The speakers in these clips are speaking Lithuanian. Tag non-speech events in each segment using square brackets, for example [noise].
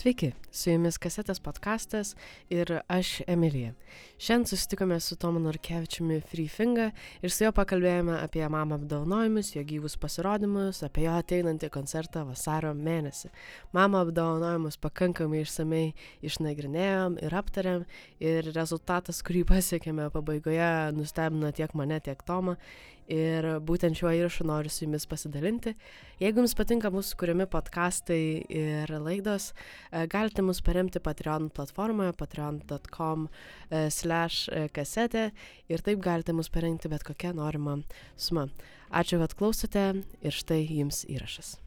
Sveiki, su jumis kasetės podkastas ir aš Emilija. Šiandien susitikome su Tomu Norkevičiumi Freefinga ir su juo pakalbėjome apie mamą apdovanojimus, jo gyvus pasirodymus, apie jo ateinantį koncertą vasario mėnesį. Mamą apdovanojimus pakankamai išsamei išnagrinėjom ir aptarėm ir rezultatas, kurį pasiekėme pabaigoje, nustebino tiek mane, tiek Tomą ir būtent šiuo įrašu noriu su jumis pasidalinti. Jeigu jums patinka mūsų kuriami podkastai ir laidos, e, galite mus paremti Patreon platformoje patreon.com e, slash e, kasetė ir taip galite mus parengti bet kokią norimą sumą. Ačiū, kad klausote ir štai jums įrašas.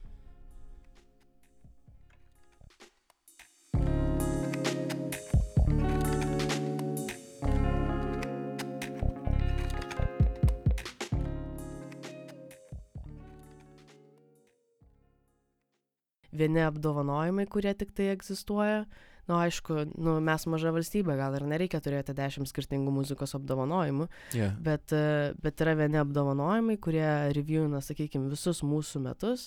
Vieni apdovanojimai, kurie tik tai egzistuoja. Na, nu, aišku, nu, mes maža valstybė, gal ir nereikia turėti dešimt skirtingų muzikos apdovanojimų, bet, bet yra vieni apdovanojimai, kurie reviewina, sakykime, visus mūsų metus.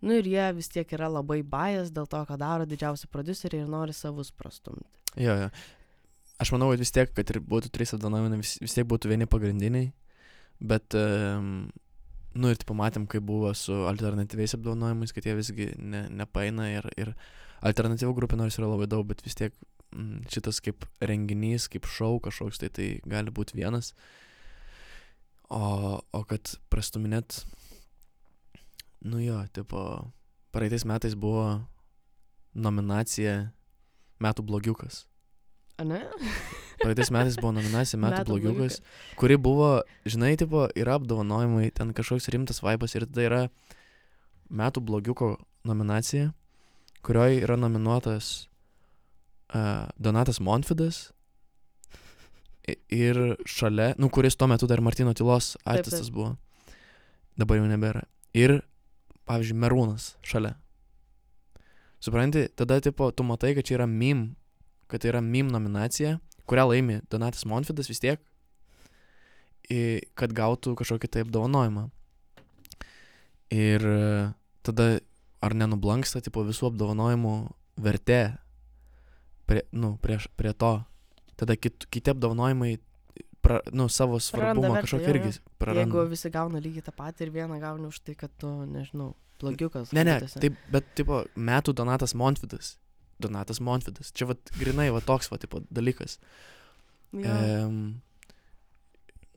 Nu ir jie vis tiek yra labai bajas dėl to, ką daro didžiausi produceriai ir nori savus prastumti. Jo, jo. Aš manau, kad vis tiek, kad ir būtų trys apdovanojimai, vis, vis tiek būtų vieni pagrindiniai, bet, um, nu ir tipo matėm, kaip buvo su alternatyviais apdovanojimais, kad jie visgi ne, nepaina ir, ir alternatyvų grupė nors yra labai daug, bet vis tiek mm, šitas kaip renginys, kaip šou kažkoks, tai tai gali būti vienas. O, o kad prastuminėt, nu jo, tipo, praeitais metais buvo nominacija Metų blogiukas. A ne? [laughs] Praeitais metais buvo nominacija Metų, Metų blogiukas, kuri buvo, žinai, tipo, yra apdovanojimai, ten kažkoks rimtas vaibas ir tai yra Metų blogiuko nominacija, kurioje yra nominuotas uh, Donatas Monfidas ir šalia, nu, kuris tuo metu dar Martino Tylos taip. artistas buvo, dabar jau nebėra. Ir, pavyzdžiui, Merūnas šalia. Supranti, tada, tipo, tu matai, kad čia yra mim, kad tai yra mim nominacija, kurią laimi Donatas Monfidas vis tiek, kad gautų kažkokį tai apdovanojimą. Ir e, tada ar nenublanksta, tipo, visų apdovanojimų vertė prie, nu, prieš, prie to. Tada kit, kiti apdovanojimai, pra, nu, savo svarbumą kažkokį irgi Jeigu praranda. visi gauna lygiai tą patį ir vieną gauni už tai, kad tu, nežinau, blogiukas. Ne, ne, taip, bet, tipo, metų Donatas Montvidas. Donatas Montvidas. Čia, va, grinai, va, toks, va, tipo, dalykas. Jo. Ehm,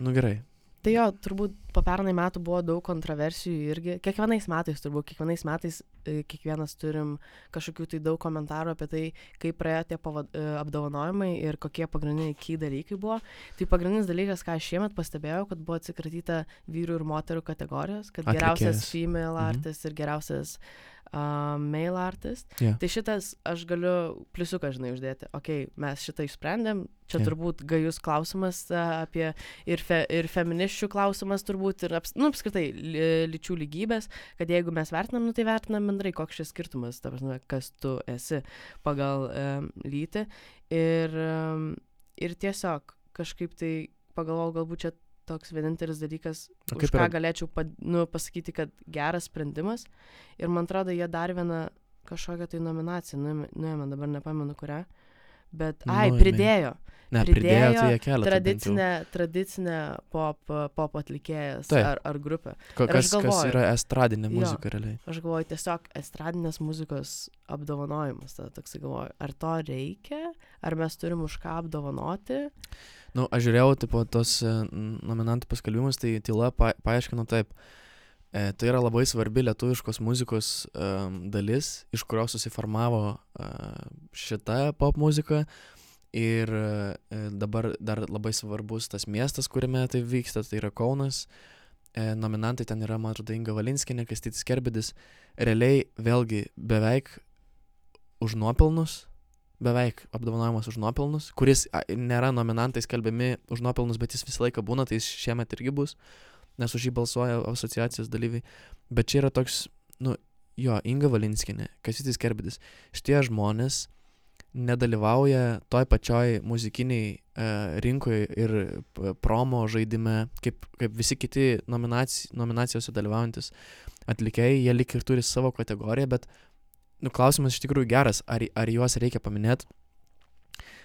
nu gerai. Tai jo, turbūt po pernai metų buvo daug kontroversijų irgi. Kiekvienais metais, turbūt kiekvienais metais e, kiekvienas turim kažkokių tai daug komentarų apie tai, kaip praėjo tie pavad, e, apdovanojimai ir kokie pagrindiniai ky dalykai buvo. Tai pagrindinis dalykas, ką aš šiemet pastebėjau, kad buvo atsikratyta vyrų ir moterų kategorijos, kad geriausias Atlikėjas. female Mhm. artist ir geriausias uh, male artist. Jo. Tai šitas aš galiu pliusiuką, žinai, uždėti. Ok, mes šitą išsprendėm. Čia Jo. turbūt gajus klausimas a, apie ir, fe, ir feministių klausimas turbūt, ir aps, nu, apskritai li- lyčių lygybės, kad jeigu mes vertinam, nu, tai vertinam bendrai, koks šis skirtumas, ta prasme, kas tu esi pagal um, lytį. Ir, um, ir tiesiog kažkaip tai pagalvojau, galbūt čia toks vienintelis dalykas, už ką yra- galėčiau pad, nu, pasakyti, kad geras sprendimas. Ir man atrodo, jie dar vieną kažkokią tai nominaciją, nuėmė, nuėmė dabar nepamenu kurią. Bet, ai, Nuėmė. pridėjo. Ne, pridėjo, pridėjo tai jie kelia. Tradicinė, tradicinė pop, pop atlikėjas Taip. ar, ar grupė. Ko, ir aš kas, kas galvoju- yra estradinė Jo. muzika realiai. Aš galvoju, tiesiog estradinės muzikos apdovanojimas. Tada toksai galvoju, ar to reikia, ar mes turim už ką apdovanoti. Nu, aš žiūrėjau, tipo, tos e, nominantų paskelbimus, tai tyla pa, paaiškino taip. E, tai yra labai svarbi lietuviškos muzikos um, dalis, iš kurios susiformavo uh, šita pop muzika. Ir e, dabar dar labai svarbus tas miestas, kuriame tai vyksta, tai yra Kaunas. E, nominantai ten yra, man atrodo, Inga Valinskinė, Kastytis Kerbidis. Realiai vėlgi beveik už nuopelnus, beveik apdovanojimas už nuopelnus, kuris nėra nominantai skelbiami už nuopelnus, bet jis visą laiką būna, tai jis šiemet irgi bus, nes už jį balsuoja asociacijos dalyviai. Bet čia yra toks, nu, jo, Inga Valinskinė, Kastytis Kerbidis. Šitie žmonės nedalyvauja toj pačioj muzikiniai e, rinkoje ir promo žaidime, kaip, kaip visi kiti nominaci, nominacijose dalyvaujantis atlikėjai, jie lik ir turi savo kategoriją, bet nu, klausimas iš tikrųjų geras, ar, ar juos reikia paminėti.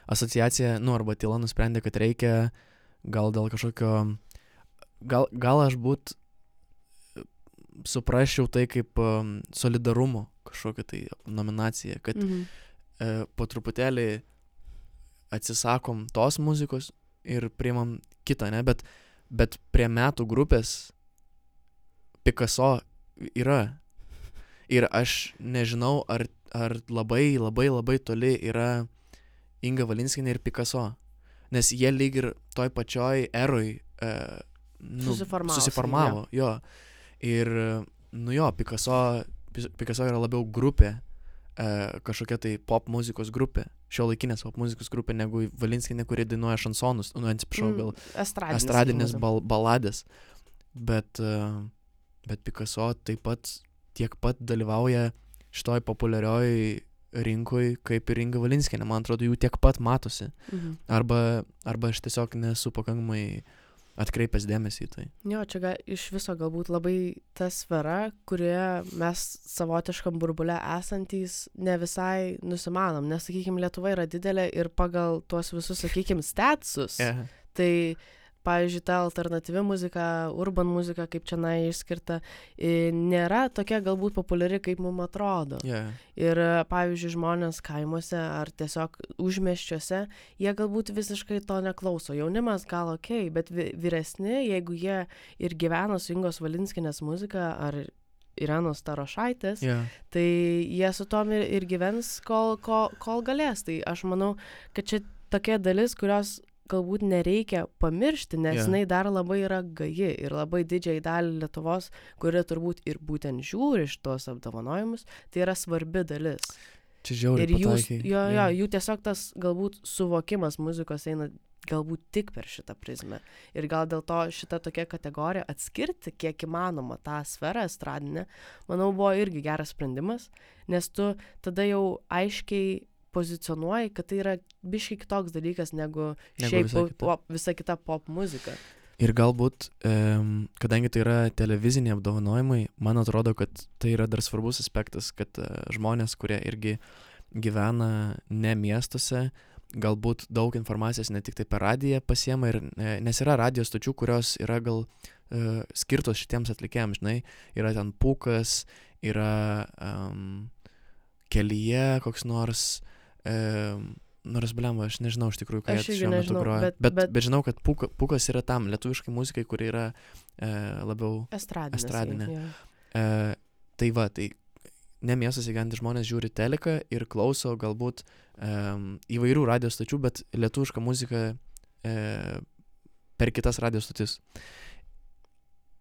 Asociacija, nu, arba tyla nusprendė, kad reikia gal dėl kažkokio, gal, gal aš būt suprasčiau tai kaip um, solidarumo kažkokią tai nominaciją, kad Mhm. e, po truputėlį atsisakom tos muzikos ir priimam kitą, ne, bet, bet prie metų grupės Picasso yra. Ir aš nežinau, ar, ar labai, labai, labai toli yra Inga Valinskinė ir Picasso. Nes jie lyg ir toj pačioj eroj e, nu, Susiformavo, susiformavo jo. Ir, nu jo, Picasso, Picasso yra labiau grupė, e, kažkokia tai pop muzikos grupė, šio laikinės pop muzikos grupė, negu Valinskinė, kuri dainuoja šansonus, nu, atsiprašau, gal Estradinis. estradinės sakykim. bal baladės. Bet, e, bet Picasso taip pat tiek pat dalyvauja šitoj populiarioj rinkoj, kaip ir Inga Valinskinė. Man atrodo, jų tiek pat matosi. Mhm. Arba, arba aš tiesiog nesu pakankamai atkreipęs dėmesį į tai. Jo, čia ga, iš viso galbūt labai ta sfera, kurioje mes savotiškam burbule esantys ne visai nusimanom, nes, sakykime, Lietuva yra didelė ir pagal tuos visus, sakykime, statsus, Yeah. tai, pavyzdžiui, ta alternatyvi muzika, urban muzika, kaip čia na išskirta, nėra tokia galbūt populiari, kaip mums atrodo. Yeah. Ir, pavyzdžiui, žmonės kaimuose ar tiesiog užmeščiuose, jie galbūt visiškai to neklauso. Jaunimas gal ok, bet vi vyresni, jeigu jie ir gyvena su Ingos Valinskinės muzika ar Irenos Tarošaitės, Yeah. tai jie su tom ir, ir gyvens, kol, kol, kol galės. Tai aš manau, kad čia tokia dalis, kurios galbūt nereikia pamiršti, nes yeah. jinai dar labai yra gaji ir labai didžiai dalį Lietuvos, kuri turbūt ir būtent žiūri šitos apdovanojimus, tai yra svarbi dalis. Čia žiauriai. Ir jūs, jo, jo, Yeah. jų tiesiog tas galbūt suvokimas muzikos eina galbūt tik per šitą prizmę. Ir gal dėl to šita tokia kategorija atskirti, kiek įmanoma tą sferą estradinę, manau, buvo irgi geras sprendimas, nes tu tada jau aiškiai pozicionuoji, kad tai yra biškai kitoks dalykas negu, Negu šiaip visa kita. pop, visa kita pop muzika. Ir galbūt, kadangi tai yra televiziniai apdovanojimai, man atrodo, kad tai yra dar svarbus aspektas, kad uh, žmonės, kurie irgi gyvena ne miestuose, galbūt daug informacijos ne tik tai per radiją pasiema, ir, e, nes yra radijos stočių, kurios yra gal uh, skirtos šitiems atlikėjams, žinai, yra ten pukas, yra um, kelyje koks nors, um, nors blemba, aš nežinau iš tikrųjų, ką Aš jie šiuo metu groja. bet- bet, bet- bet žinau, kad puka, pukas yra tam lietuviškai muzikai, kuri yra e, labiau Estradinė. Estradinė. E, tai va, tai ne miestuose gyventi žmonės žiūri teleką ir klauso galbūt e, įvairių radijos stočių, bet lietuvišką muziką e, per kitas radijos stotis.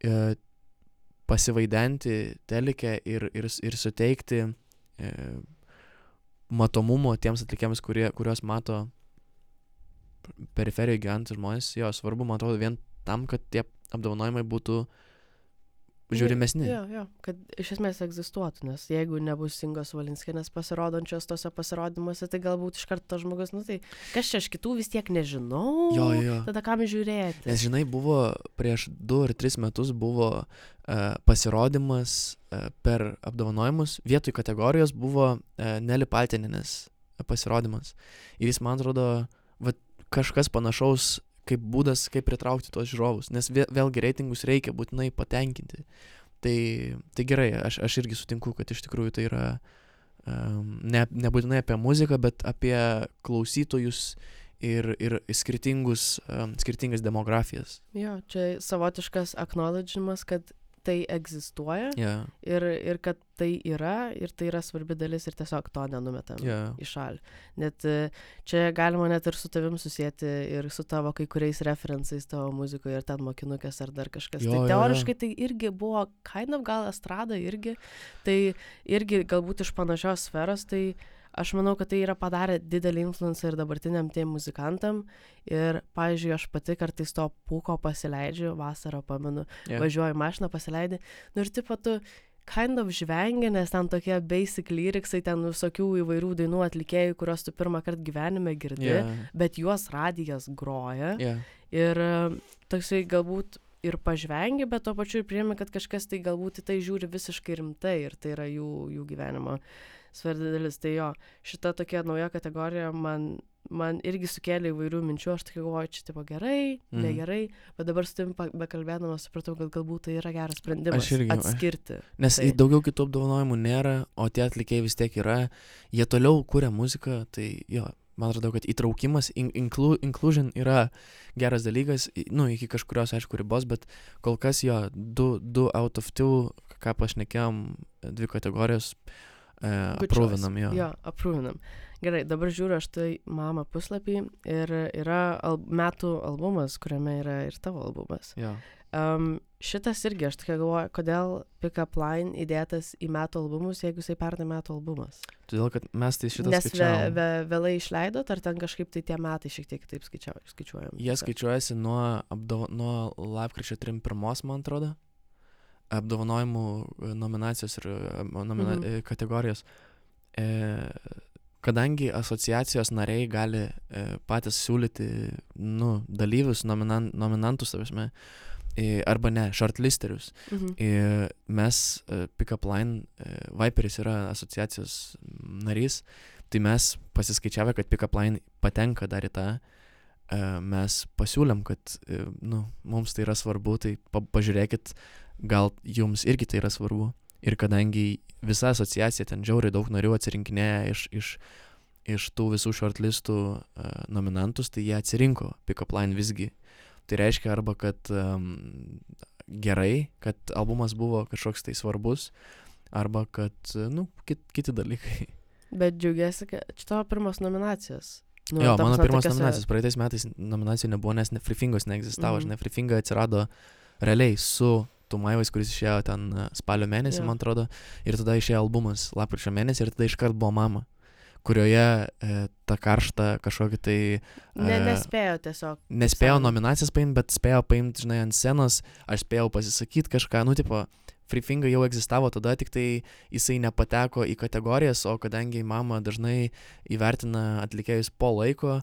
E, pasivaidenti telekę ir, ir, ir suteikti e, matomumo tiems atlikėjams, kurie, kuriuos mato periferijoje gyventi žmonės, jo svarbu, man atrodo, vien tam, kad tie apdovanojimai būtų žiūrimesni. Jo, jo, kad iš esmės egzistuotų, nes jeigu nebus Ingos Valinskinės pasirodančios tose pasirodymuose, tai galbūt iš karto tas žmogus, nu tai kas čia aš kitų vis tiek nežinau. Jo, jo. Tada kam žiūrėti? Nes žinai, buvo prieš du ar tris metus buvo uh, pasirodymas uh, per apdovanojimus, vietoj kategorijos buvo uh, Neli Paltininės pasirodymas. Ir jis, man atrodo, va, kažkas panašaus kaip būdas, kaip pritraukti tuos žiūrovus, nes vė, vėlgi reitingus reikia būtinai patenkinti. Tai, tai gerai, aš, aš irgi sutinku, kad iš tikrųjų tai yra um, ne, nebūtinai apie muziką, bet apie klausytojus ir, ir skirtingus, um, skirtingas demografijas. Jo, čia savotiškas acknowledgimas, kad tai egzistuoja Yeah, ir, ir kad tai yra ir tai yra svarbi dalis ir tiesiog to nenumetam yeah. į šalį. Net čia galima net ir su tavim susijęti ir su tavo kai kuriais referencais tavo muzikoje ir ten mokinukės ar dar kažkas. Jo, tai jo, jo. teoriškai tai irgi buvo, kind of gal estrada irgi, tai irgi galbūt iš panašios sferos, tai aš manau, kad tai yra padarę didelį influencą ir dabartiniam tiem muzikantam. Ir, pavyzdžiui, aš pati kartais to pūko pasileidžiu, vasarą pamenu, Yeah. važiuoju mašiną pasileidai. Nu ir taip pat tu kind of žvengia, nes ten tokie basic lyriksai, ten visokių įvairių dainų atlikėjų, kuriuos tu pirmą kartą gyvenime girdi, yeah. Bet juos radijas groja. Yeah. Ir toksai galbūt ir pažvengi, bet tuo pačiu ir priemi, kad kažkas tai galbūt į tai žiūri visiškai rimtai ir tai yra jų, jų gyvenimo svarbi dalis. Tai jo, šita tokia nauja kategorija man, man irgi sukėlė įvairių minčių, aš tik galvoju, čia tipo gerai, Mhm. negerai, bet dabar su tim bekalbėdama supratau, kad galbūt tai yra geras sprendimas Aš irgi- atskirti. Nes Tai- daugiau kitų apdovanojimų nėra, o tie atlikėjai vis tiek yra, jie toliau kuria muziką, tai jo, man atrodo, kad įtraukimas, in, inclu, inclusion yra geras dalykas, nu, iki kažkurios, aišku, ribos, bet kol kas jo, du, du out of two, ką pašnekėjom, dvi kategorijos, choice. Aprūvinam jo. Jo, aprūvinam. Gerai, dabar žiūriu aš tai mama puslapį ir yra al metų albumas, kuriame yra ir tavo albumas. jo. Um, šitas irgi, aš tokia galvoju, kodėl Pick Up Line įdėtas į metų albumus, jeigu jisai pernai metų albumas. Todėl, kad mes tai šitą Nes ve, ve, vėlai išleidot, ar ten kažkaip tai tie metai šiek tiek taip skaičiuojam? Jie skaičiuojasi nuo, apdova, nuo lapkričio 31, man atrodo, apdovanojimų e, nominacijos ir e, nomina, Mhm. mhm. kategorijos. E, kadangi asociacijos nariai gali e, patys siūlyti nu, dalyvius, nominan, nominantus, e, arba ne, shortlisterius. Mhm. Mes, e, Pickup Line, e, Viperis yra asociacijos narys, tai mes pasiskaičiavę, kad Pickup Line patenka dar į tą, e, mes pasiūlėm, kad e, nu, mums tai yra svarbu, tai pa pažiūrėkit, gal jums irgi tai yra svarbu. Ir kadangi visa asociacija ten žiauriai daug narių atsirinkinėja iš, iš, iš tų visų shortlistų uh, nominantus, tai jie atsirinko Pickup Line visgi. Tai reiškia arba, kad um, gerai, kad albumas buvo kažkoks tai svarbus, arba kad, nu, kit, kiti dalykai. Bet džiaugiuosi, kad čia tavo pirmos nominacijos. Nu, jo, mano prasme, pirmas tokiose- nominacijos. Praeitais metais nominacijų nebuvo, nes ne Freefingos neegzistavo. Mm. Žinai, Freefinga atsirado realiai su Tumaivais, kuris išėjo ten e, spalio mėnesį, Jo. man atrodo. Ir tada išėjo albumas lapkričio mėnesį ir tada iškart buvo mama, kurioje e, tą karštą kažkokį tai... Ne, e, nespėjo tiesiog. Sąjunga. nominacijas paimti, bet spėjau paimti, žinai, ant scenos, aš spėjau pasisakyti kažką, nu, tipo, Freefinga jau egzistavo tada, tik tai jisai nepateko į kategorijas, o kadangi mama dažnai įvertina atlikėjus po laiko,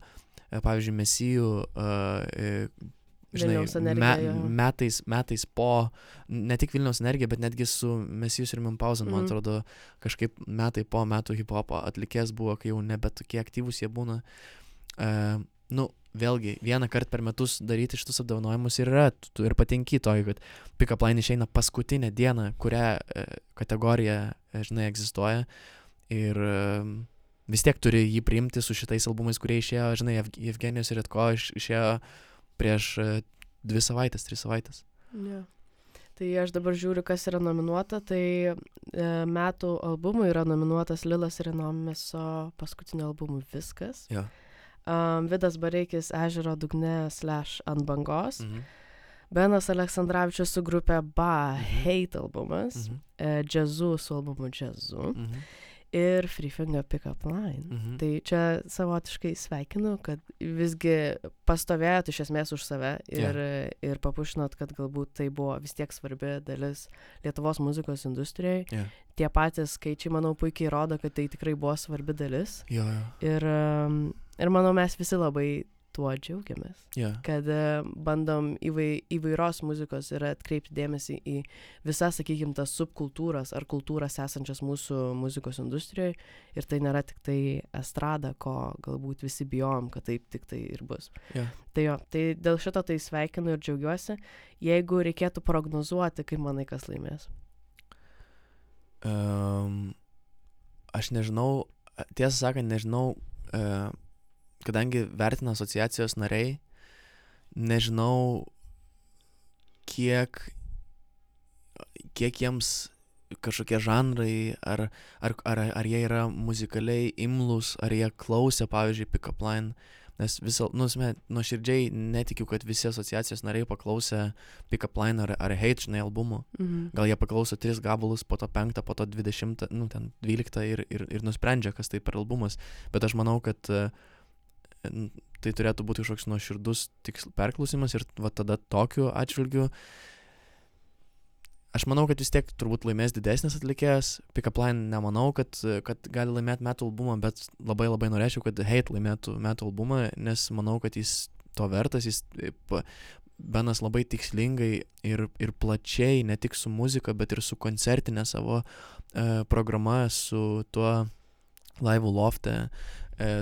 e, pavyzdžiui, mesijų, uh, žinai, energija, jo. metais, metais po, ne tik Vilniaus energija, bet netgi su mesijus ir Mimpausen, man Mhm. atrodo, kažkaip metai po metų hip-hopo atlikėjas buvo, kai jau nebe tokie aktyvūs jie būna. Uh, nu, vėlgi, vieną kartą per metus daryti šitus apdovanojimus yra, tu, tu ir patenki toj, kad Pickup Line išeina paskutinę dieną, kurią e, kategorija, e, žinai, egzistuoja. Ir e, vis tiek turi jį priimti su šitais albumais, kurie išėjo, žinai, Ev- Evgenijos ir Retko iš, išėjo prieš e, dvi savaitės, tris savaitės. Ja. Tai aš dabar žiūriu, kas yra nominuota. Tai e, metų albumui yra nominuotas Lilas Renomeso paskutiniu albumu Viskas. Jo. Um, Vidas Bareikis Ežero dugne slash ant bangos. Mhm. Benas Aleksandраvičius su grupė Ba Mhm. Hate albumas. Mhm. E, Jazzu su albumu Jazzu. Mhm. Ir Free Finger Pickup Line. Mhm. Tai čia savotiškai sveikinu, kad visgi pastovėjot iš esmės už save ir, ir papušinot, kad galbūt tai buvo vis tiek svarbi dalis Lietuvos muzikos industrijai. Jo. Tie patys skaičiai, manau, puikiai rodo, kad tai tikrai buvo svarbi dalis. Jo, jo. Ir, um, ir manau, mes visi labai tuo džiaugiamės, Jo. kad uh, bandom įvai, įvairios muzikos ir atkreipti dėmesį į visas, sakykime, tas subkultūras ar kultūras esančias mūsų muzikos industrijoje. Ir tai nėra tik tai estrada, ko galbūt visi bijom, kad taip tik tai ir bus. Jo. Tai jo, tai dėl šito tai sveikinu ir džiaugiuosi. Jeigu reikėtų prognozuoti, kaip manai, kas laimės. Um, aš nežinau, tiesą sakant, nežinau, uh, kadangi vertina asociacijos nariai, nežinau, kiek, kiek jiems kažkokie žanrai, ar, ar, ar, ar jie yra muzikaliai imlus, ar jie klausė, pavyzdžiui, Pickup Line. Nes visą, nu, sme, nuoširdžiai netikiu, kad visi asociacijos nariai paklausė Pickup Line ar, ar Hate, žinai, albumų. Mhm. Gal jie paklauso tris gabalus, po to penktą, po to dvidešimtą, nu ten dvyliktą ir, ir, ir nusprendžia, kas tai per albumas. Bet aš manau, kad n- tai turėtų būti kažkoks nuoširdus tiksl perklausimas ir va tada tokiu atžvilgiu. Aš manau, kad vis tiek turbūt laimės didesnis atlikėjas. Pickup Line nemanau, kad, kad gali laimėti metų albumą, bet labai labai norėčiau, kad Hate laimėtų metų albumą, nes manau, kad jis to vertas, jis e, Benas labai tikslingai ir, ir plačiai, ne tik su muzika, bet ir su koncertinė savo e, programa, su tuo laivų lofte, e,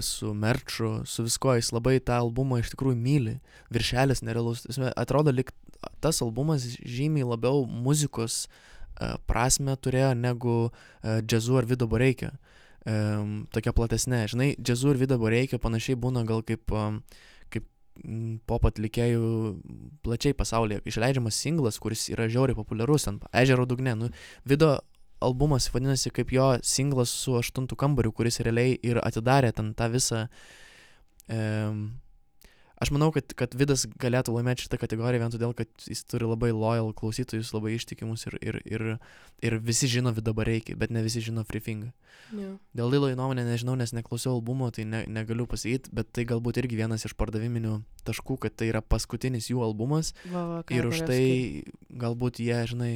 su merču, su viskuo, jis labai tą albumą iš tikrųjų myli. Viršelis nerealus. Atrodo, lik tas albumas žymiai labiau muzikos e, prasme turėjo negu e, džiazu ar vido boreikio. E, tokia platesnė. Žinai, džiazu ir vido boreikio panašiai būna gal kaip, kaip pop atlikėjų plačiai pasaulyje. Išleidžiamas singlas, kuris yra žiauriai populiarus ant ežero dugne. Nu, vido albumas vadinasi kaip jo singlas su aštuntu kambariu, kuris realiai ir atidarė ten tą visą... E, aš manau, kad, kad Vidas galėtų laimėti šitą kategoriją vien todėl, kad jis turi labai loyal klausytojus, labai ištikimus ir, ir, ir, ir visi žino Vidą Bareikį, bet ne visi žino Freefingą. Yeah. Dėl Lilo į nuomonę nežinau, nes neklausiau albumo, tai ne, negaliu pasakyti, bet tai galbūt irgi vienas iš pardaviminių taškų, kad tai yra paskutinis jų albumas Va, va, ir už tai galbūt jie, žinai,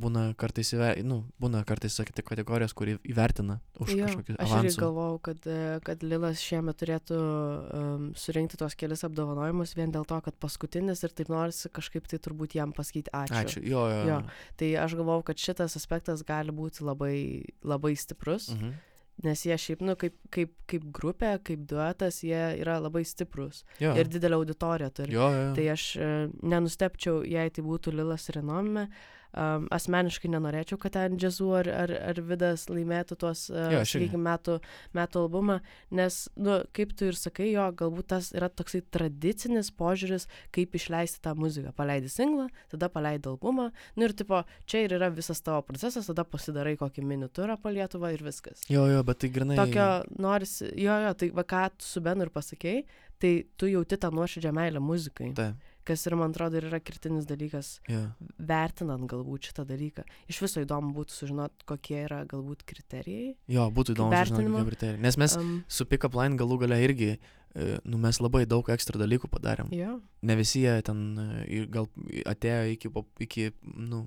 būna kartais, įver... nu, būna kartais sakyti kategorijos, kurį įvertina už Jo, kažkokius Aš irgi galvojau, kad, e, kad Lilas šiemet turėtų um, surinkti tos kelias apdovanojimus vien dėl to, kad paskutinis ir taip norisi kažkaip tai turbūt jam pasakyti ačiū. Ačiū. Jo, jo. Jo. Tai aš galvojau, kad šitas aspektas gali būti labai, labai stiprus, mhm. Nes jie šiaip, nu, kaip, kaip, kaip grupė, kaip duetas, jie yra labai stiprus Jo. ir didelę auditoriją turi. Jo, jo. Tai aš e, nenustepčiau, jei tai būtų Lilas Renomime. Um, asmeniškai nenorėčiau, kad ten Džezu ar, ar, ar Vidas laimėtų tuos, uh, sakykime, metų, metų albumą, nes, nu, kaip tu ir sakai, jo, galbūt tas yra toksai tradicinis požiūris, kaip išleisti tą muziką. Paleidi singlą, tada paleidi albumą, nu ir tipo, čia ir yra visas tavo procesas, tada pasidarai kokį mini turą po Lietuvą ir viskas. Jo, jo, bet tai grinai. Tokio norisi, jo, jo, tai va ką tu su Benu ir pasakėjai, tai tu jauti tą nuoširdžią meilę muzikai Taip, kas ir man atrodo ir yra kritinis dalykas, jo. vertinant galbūt šitą dalyką. Iš viso įdomu būtų sužinoti, kokie yra galbūt kriterijai. Jo, būtų įdomu sužinoti, kokie kriterijai. Nes mes Um, su Pickup Line galų gale irgi, e, nu mes labai daug ekstra dalykų padarėm. jo, Ne visi jie ten e, gal atėjo iki, iki nu,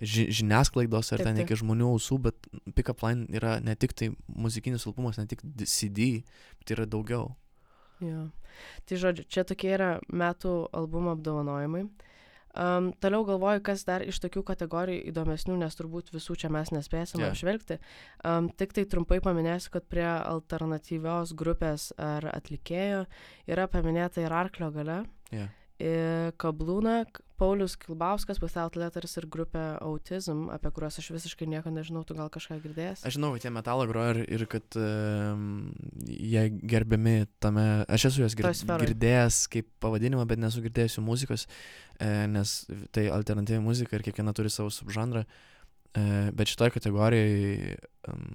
ži žiniasklaidos ar Taip, ten iki žmonių ausų, bet Pickup Line yra ne tik tai muzikinis albumas, ne tik CD, bet yra daugiau. Jo. Tai žodžiu, čia tokie yra metų albumo apdovanojimai. Um, toliau galvoju, kas dar iš tokių kategorijų įdomesnių, nes turbūt visų čia mes nespėsime Jo. yeah. apžvelgti. Um, tik tai trumpai paminėsiu, kad prie alternatyvios grupės ar atlikėjo yra paminėta ir arklio gale. Yeah. Ir Kablūna, K- Paulius Kilbauskas, Without Letters ir grupė Autism, apie kuriuos aš visiškai nieko nežinau, tu gal kažką girdėjęs? Aš žinau, kad jie metalą groja ir, ir kad um, jie gerbiami tame. Aš esu juos gir girdėjęs kaip pavadinimą, bet nesu girdėjęs jų muzikos, e, nes tai alternatyvi muzika ir kiekviena turi savo subžanrą. E, bet šitoje kategorijoje, um,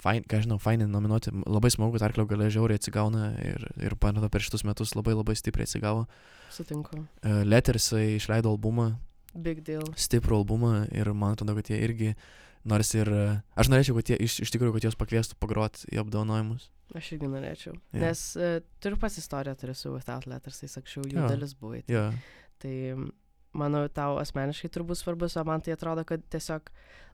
fain, ką žinau, fainai nominuoti. Labai smagu, kad arklio galia žiauriai atsigauna ir, ir panato per šitus metus labai labai stipriai atsigavo. Sutinku. E, Lettersai išleido albumą, Big deal. stiprų albumą ir man atrodo, kad jie irgi, nors ir e, aš norėčiau, kad jie iš, iš tikrųjų, kad juos pakviestų pagroti į apdovanojimus. Aš irgi norėčiau. Yeah. Nes uh, turiu pas istoriją, turiu su Without Letters, anksčiau jų Jo. dalis buvai. Jo, Tai manau, tau asmeniškai turbūt svarbus, o man tai atrodo, kad tiesiog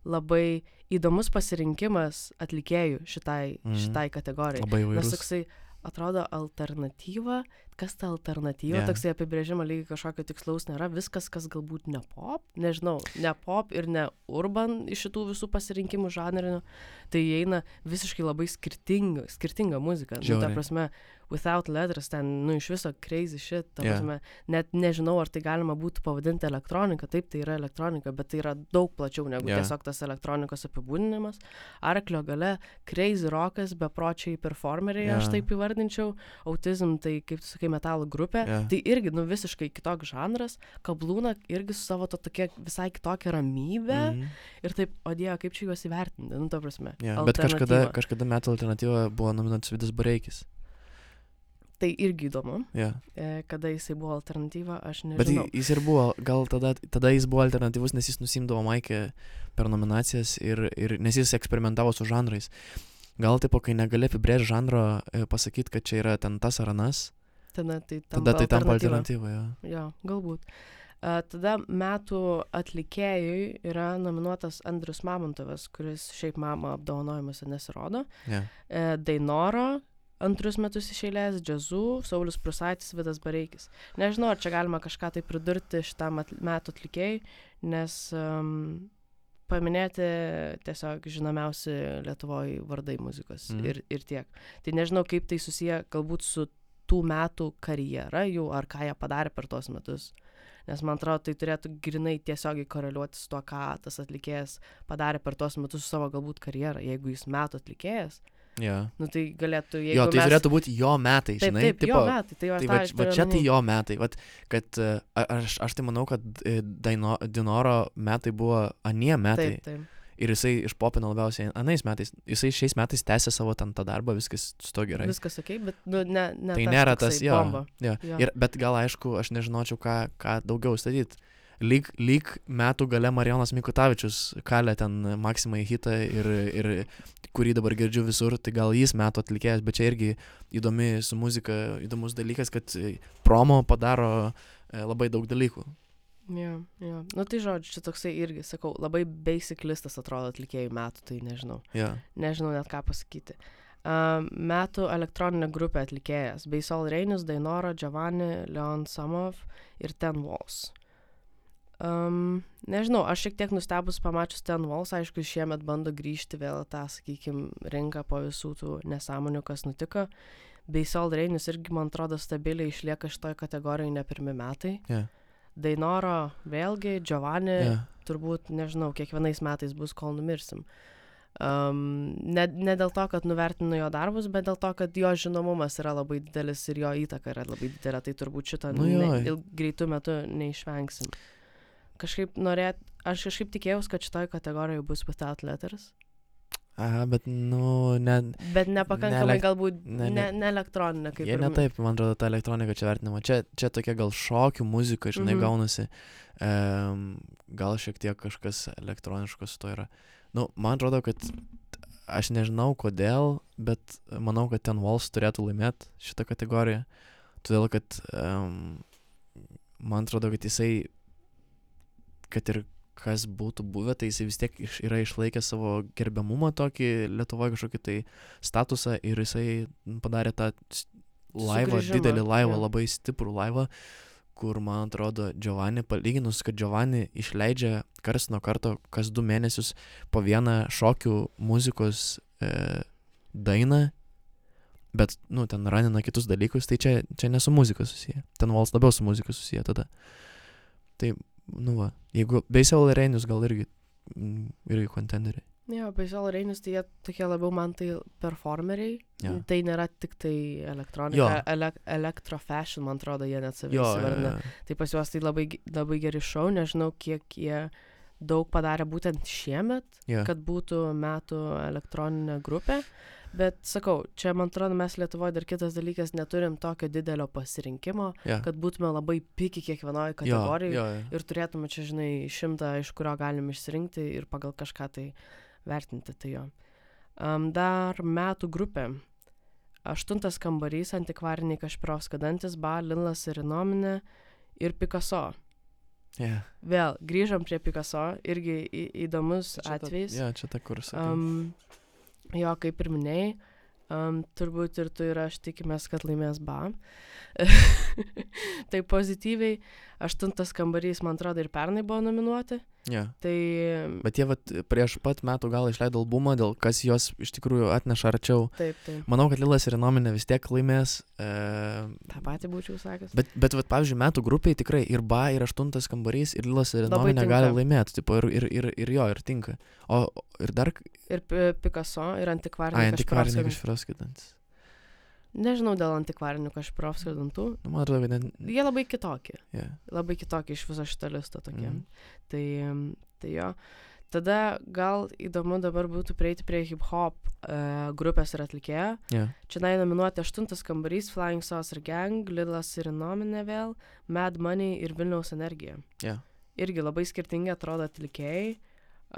labai įdomus pasirinkimas atlikėjų šitai, mm. Šitai kategorijai. labai Nes įvairus. toksai atrodo alternatyva, kas ta alternatyva, yeah. toksai apibrėžimo lygiai kažkokio tikslaus nėra, viskas, kas galbūt ne pop, nežinau, ne pop ir ne urban iš šitų visų pasirinkimų žanrinių, tai įeina visiškai labai skirtinga, skirtinga muzika. Nu, ta Žiauriai. prasme, without letters ten, nu, iš viso crazy shit, ta prasme, net nežinau, ar tai galima būtų pavadinti elektronika, taip, tai yra elektronika, bet tai yra daug plačiau negu yeah. tiesiog tas elektronikos apibūdinimas. Arklio gale, crazy rockas, bepročiai performeriai, yeah. aš taip įvardinčiau, autizm, tai kaip tu sakai, metalo grupė, Jo. tai irgi, nu, visiškai kitoks žanras, kablūna irgi su savo to tokia visai kitokia ramybė mm. Mhm. ir taip, o dieve, kaip čia juos įvertinti, nu, ta prasme. Jo, Bet kažkada, kažkada metų alternatyva buvo nominuotas Vidas Bareikis. Tai irgi įdomu, e, kada jisai buvo alternatyva, aš Bet nežinau. jis ir buvo, gal tada, tada jis buvo alternatyvus, nes jis nusimdavo maikę per nominacijas ir, ir nes jis eksperimentavo su žanrais. Gal taip, kai negali apibrėžti žanro, e, pasakyti, kad čia yra ten tas ar anas, Tada tai tampa tada tai tampa alternatyva. Jo. Jo, galbūt. Uh, tada metų atlikėjui yra nominuotas Andrius Mamontovas, kuris šiaip mamo apdovanojimuose nesirodo. Jo. Uh, Dainoro antrus metus išėlės, Džazu, Saulis Prusaitis, Vidas Bareikis. Nežinau, ar čia galima kažką tai pridurti šitam at metų atlikėjui, nes um, paminėti tiesiog žinomiausi Lietuvoje vardai muzikos mm. ir, ir tiek. Tai nežinau, kaip tai susiję galbūt su tų metų karjera jų, ar ką jie padarė per tuos metus. Nes man atrodo, tai turėtų grinai tiesiogiai koreliuoti su tuo, ką tas atlikėjas padarė per tuos metus su savo galbūt karjerą. Jeigu jis metų atlikėjas, Ja. nu tai galėtų, Jo, tai mes... turėtų būti jo metai, Taip, žinai. taip, tipo, jo metai, tai, va, Tai tą va, aš va čia tai jo metai. Vat, kad, e, a- aš, aš tai manau, kad e, Daino, Dinoro metai buvo anie metai. Taip, taip. Ir jisai išpopino labiausiai anais metais. Jisai šiais metais tęsė savo ten tą darbą, viskas su to gerai. Viskas ok, bet nu, ne, ne tai tas nėra tas, jo. bomba. jo. Jo. Ir, bet gal aišku, aš nežinočiau, ką, ką daugiau statyti. Lyg, lyg metų gale Marijonas Mikutavičius kalė ten Maksimai hitą ir, ir kurį dabar girdžiu visur, tai gal jis metų atlikėjas, bet čia irgi įdomi su muzika, įdomus dalykas, kad promo padaro e, labai daug dalykų. Jo, jo. Nu tai žodžiu, čia toksai irgi, sakau, labai basic listas atrodo atlikėjų metų, tai nežinau. Ja. Nežinau net ką pasakyti. Uh, metų elektroninė grupė atlikėjas. Beisol Reinis, Dainora, Giovanni, Leon Samov ir Ten Walls. Um, nežinau, aš šiek tiek nustebus pamačius Ten Walls, aišku, šiemet bando grįžti vėl tą, sakykime, rinką po visų tų nesąmonių, kas nutiko. Beisol Reinis irgi, man atrodo, stabiliai išlieka šitoje kategorijoje ne pirmi metai. Ja. Dainoro vėlgi, Giovanni, Ja. turbūt, nežinau, kiekvienais metais bus, kol numirsim. Um, ne, ne dėl to, kad nuvertinu jo darbus, bet dėl to, kad jo žinomumas yra labai didelis ir jo įtaka yra labai didelė, tai turbūt šito Nu ne, il, greitų metų neišvengsim. Kažkaip norėt, aš kažkaip tikėjausi, kad šitoj kategorijoje bus without letters, Aha, bet, nu, ne, bet nepakankamai elek- galbūt ne- ne, ne- ne, ne elektroninė kaip jie ir ne taip, man atrodo, ta elektronika čia vertinama. Čia, čia tokia gal šokių muzika, žinai, Mhm. gaunasi. Um, gal šiek tiek kažkas elektroniško su to yra. Nu, man atrodo, kad aš nežinau kodėl, bet manau, kad ten Walls turėtų laimėti šitą kategoriją. Todėl, kad um, man atrodo, kad jisai, kad ir kas būtų buvę, tai jisai vis tiek iš, yra išlaikęs savo gerbiamumą tokį Lietuvoje kažkokį tai statusą ir jisai padarė tą laivą, Sugrįžimą, didelį laivą, jo. labai stiprų laivą, kur, man atrodo, Giovanni, palyginus, kad Giovanni išleidžia kars nuo karto, kas du mėnesius po vieną šokių muzikos e, dainą, bet, nu, ten ranina kitus dalykus, tai čia, čia ne su muzika susiję. Ten vals labiau su muzika susiję tada. Tai, nu va, jeigu Beisel Reinius gal irgi, mm, irgi kontenderiai. Jo, Beisol Reinis, tai jie tokie labiau man tai performeriai. Jo. Tai nėra tik tai elektronika, ele, elektrofashion, man atrodo, jie net save Jo, jo, jo. Tai pas juos tai labai, labai geri šau, nežinau, kiek jie daug padarė būtent šiemet, jo. kad būtų metų elektroninė grupė. Bet sakau, čia man atrodo, mes Lietuvoje dar kitas dalykas neturim tokio didelio pasirinkimo, jo. kad būtume labai piki kiekvienoje Jo, kategorijoje jo, jo. ir turėtume čia, žinai, šimtą, iš kurio galim išsirinkti ir pagal kažką tai vertinti. Tai jo. Um, dar metų grupė. Aštuntas kambarys, antikvariniai Kašpirovska dantis, Ba, Linlas ir Inominė ir Picasso. Jo. Vėl grįžom prie Picasso, irgi į, įdomus Čia atvejis. Jo, čia ta kursas. Um, jo, kaip ir minėjai, um, turbūt ir tu ir aš tikimės, kad laimės ba. [laughs] tai pozityviai, aštuntas kambarys, man atrodo, ir pernai buvo nominuoti. Jo. Tai Bet jie vat, prieš pat metų gal išleido albumą, dėl kas juos iš tikrųjų atneša arčiau. taip, taip, Manau, kad Lilas ir Nominė vis tiek laimės. E, tą patį būčiau sakęs. bet, bet vat, pavyzdžiui, metų grupiai tikrai ir Ba, ir aštuntas kambarys, ir Lilas ir Labai Nominė tinka. gali laimėti. Tipo, ir, ir, ir, ir jo, ir tinka. O ir dar... Ir Pi- Picasso, ir Ai, antikvariniai antikvarinė Kašpirovskio. kažfraskidantis. Nežinau dėl antikvarinių Kašpirovskio dantų. Nu, man atrodo, kad net... Jie labai kitokie. Yeah. labai kitokie iš viso šito listo tokie. Mm. Tai, tai jo. Tada gal įdomu dabar būtų prieiti prie hip hop uh, grupės ir atlikėjo. Yeah. Čia nai nominuoti aštuntas kambarys, Flying Saucer Gang, Lidlas ir Nominė vėl, Mad Money ir Vilniaus Energija. Yeah. Irgi labai skirtingi atrodo atlikėjai.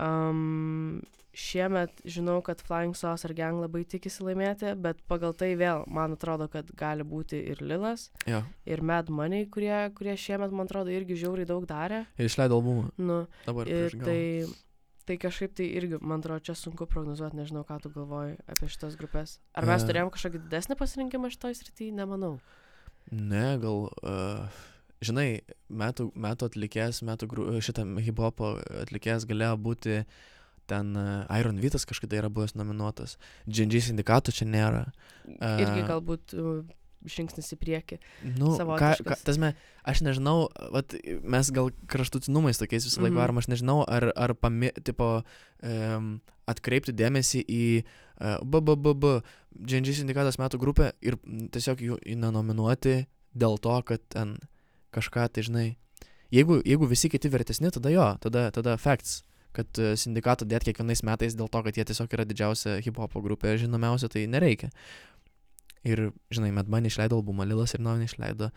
Um, šiemet žinau, kad Flying Saucer Gang labai tikisi laimėti, bet pagal tai vėl man atrodo, kad gali būti ir Lilas, Yeah. ir Mad Money, kurie, kurie šiemet, man atrodo, irgi žiauriai daug darė. Ir išleido albumą. Nu, Dabar. ir tai, tai kažkaip tai irgi, man atrodo, čia sunku prognozuoti, nežinau, ką tu galvoji apie šitas grupės. Ar mes E. turėjom kažkokį didesnį pasirinkimą šitoj srityje, nemanau. Ne, gal uh, žinai, metų, metų atlikėjas, metų gru, šitą hip-hopo atlikėjas galėjo būti ten uh, Iron Vytas kažkada yra buvęs nominuotas, GNG sindikatų čia nėra. Irgi E, galbūt žingsnis į priekį. Nu, ką, ką, tasme, aš nežinau, vat, mes gal kraštutinumais tokiais visą laiką Mhm. varom, aš nežinau, ar, ar pami, tipo, um, atkreipti dėmesį į uh, BBBB, GNG sindikatas metų grupę ir mm, tiesiog jų nenominuoti dėl to, kad ten kažką, tai žinai, jeigu, jeigu visi kiti vertesni, tada jo, tada, tada facts kad uh, sindikato dėt kiekvienais metais dėl to, kad jie tiesiog yra didžiausia hip hopo grupė, žinomiausia, tai nereikia. Ir, žinai, Medman išleido albumą, Lilas ir Naujin išleido.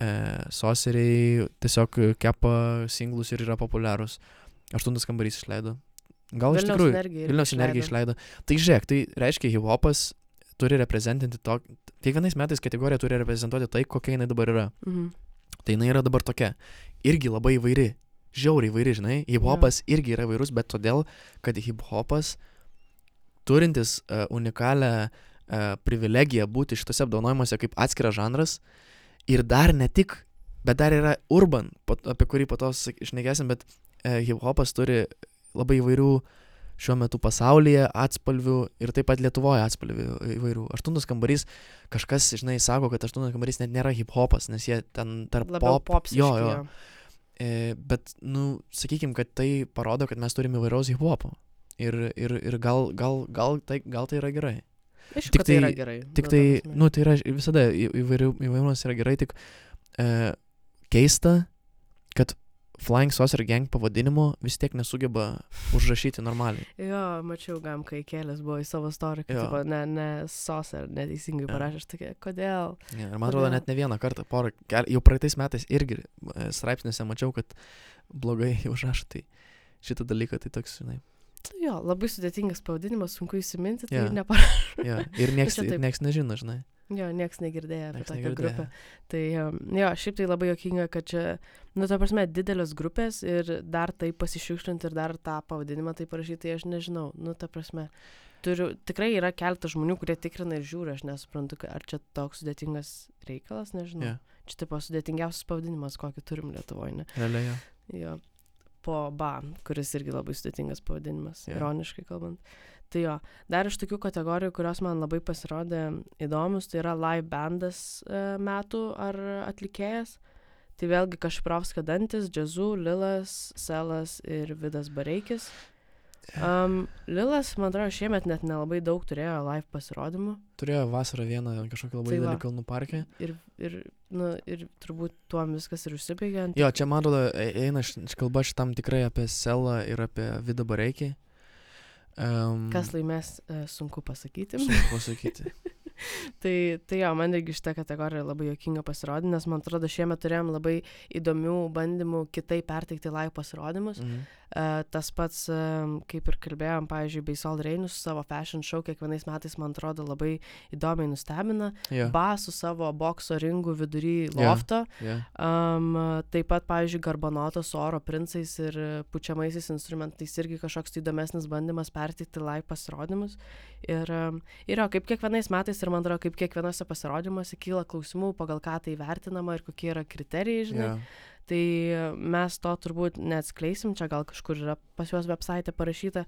E, Soseriai tiesiog kepa singlus ir yra populiarūs. Aštuntas kambarys išleido. Gal iš Vilniaus tikrųjų. energija. Vilniaus energija išleido. Tai žiūrėk, tai reiškia, hip hopas turi reprezentinti to. Kiekvienais metais kategorija turi reprezentuoti tai, kokia jinai dabar yra. Mhm. Tai jinai yra dabar tokia. Irgi labai įvairi. Žiauriai įvairi, žinai. Hip hopas irgi yra įvairus, bet todėl, kad hip hopas turintis uh, unikalią uh, privilegiją būti šitose apdovanojimuose kaip atskiras žanras ir dar ne tik, bet dar yra urban, apie kurį po to išnekėsim, bet uh, hip hopas turi labai įvairių šiuo metu pasaulyje atspalvių ir taip pat Lietuvoje atspalvių įvairių. Aštuntas kambarys, kažkas, žinai, sako, kad aštuntas kambarys net nėra hip hopas, nes jie ten tarp Labiau pop. popsiški. jo, jo. E, bet, nu, sakykim, kad tai parodo, kad mes turime įvairaus hip hopo. Ir, ir, ir gal, gal, gal, tai, gal tai yra gerai. Aišku, Tik kad tai yra tai- gerai. Tik nu, tai, ta prasme. nu, tai yra visada įvairių, įvairiausias yra gerai, tik e, keista, kad Flying Saucer Gang pavadinimo vis tiek nesugeba užrašyti normaliai. Jo, mačiau, gam, kai kėlės buvo į savo istoriją, kad tipo, ne, ne ar neteisingai parašė, aš tokia, kodėl? Ja, ir man atrodo, Kodėl? net ne vieną kartą, porą, jau praeitais metais irgi e, straipsniuose mačiau, kad blogai [laughs] užrašo tai šitą dalyką, tai toks, žinai. Jo, labai sudėtingas pavadinimas, sunku įsiminti, tai yeah. neparašė. Ja, ir [laughs] nieks nežino, žinai. Jo, nieks negirdėjo apie tokią negirdėjo. grupę. Tai jo, šiaip tai labai jokinga, kad čia, nu, ta prasme, didelės grupės ir dar tai pasišiukšlinti ir dar tą pavadinimą tai parašyti, tai aš nežinau, nu, ta prasme. Turiu, tikrai yra keletas žmonių, kurie tikrina ir žiūri, aš nesuprantu, ar čia toks sudėtingas reikalas, nežinau. Ja, Čia tipo sudėtingiausias pavadinimas, kokį turim Lietuvoje, ne? realiai. jo. Jo. Po ba, kuris irgi labai sudėtingas pavadinimas, yeah. ironiškai kalbant. Tai jo, dar iš tokių kategorijų, kurios man labai pasirodė įdomus, tai yra live bandas e, metų ar atlikėjas. Tai vėlgi Kašprovska Dantis, Džazu, Lilas, Selas ir Vidas Bareikis. Um, Lilas, man atrodo, šiemet net nelabai daug turėjo live pasirodymų. Turėjo vasarą vieną kažkokį labai Tai didelį kalnų parke. Ir, ir, nu, ir turbūt tuom viskas ir užsibaigė. Jo, čia man atrodo, e- eina š- kalba šitam tikrai apie Selą ir apie Vidą Bareikį. Um, Kas laimės, e, sunku pasakyti. Sunku [laughs] pasakyti. tai, tai jo, man irgi šitą kategoriją labai jokinga pasirodė, nes man atrodo šiemet turėjom labai įdomių bandymų kitaip perteikti live pasirodymus. Mhm. Uh, tas pats, um, kaip ir kalbėjom, pavyzdžiui, Beisol Reinus su savo fashion show kiekvienais metais, man atrodo, labai įdomiai nustebina. Jo, Ba su savo bokso ringų vidury lofto. jo. Um, taip pat, pavyzdžiui, Garbanoto su oro princais ir e, pučiamaisiais instrumentais irgi kažkoks tai įdomesnis bandymas perteikti live pasirodymus. Ir, ir jo, kaip kiekvienais metais ir man atrodo, kaip kiekvienose pasirodymuose kyla klausimų, pagal ką tai vertinama ir kokie yra kriterijai, žinai. jo. Tai mes to turbūt neatskleisim, čia gal kažkur yra pas juos website parašyta,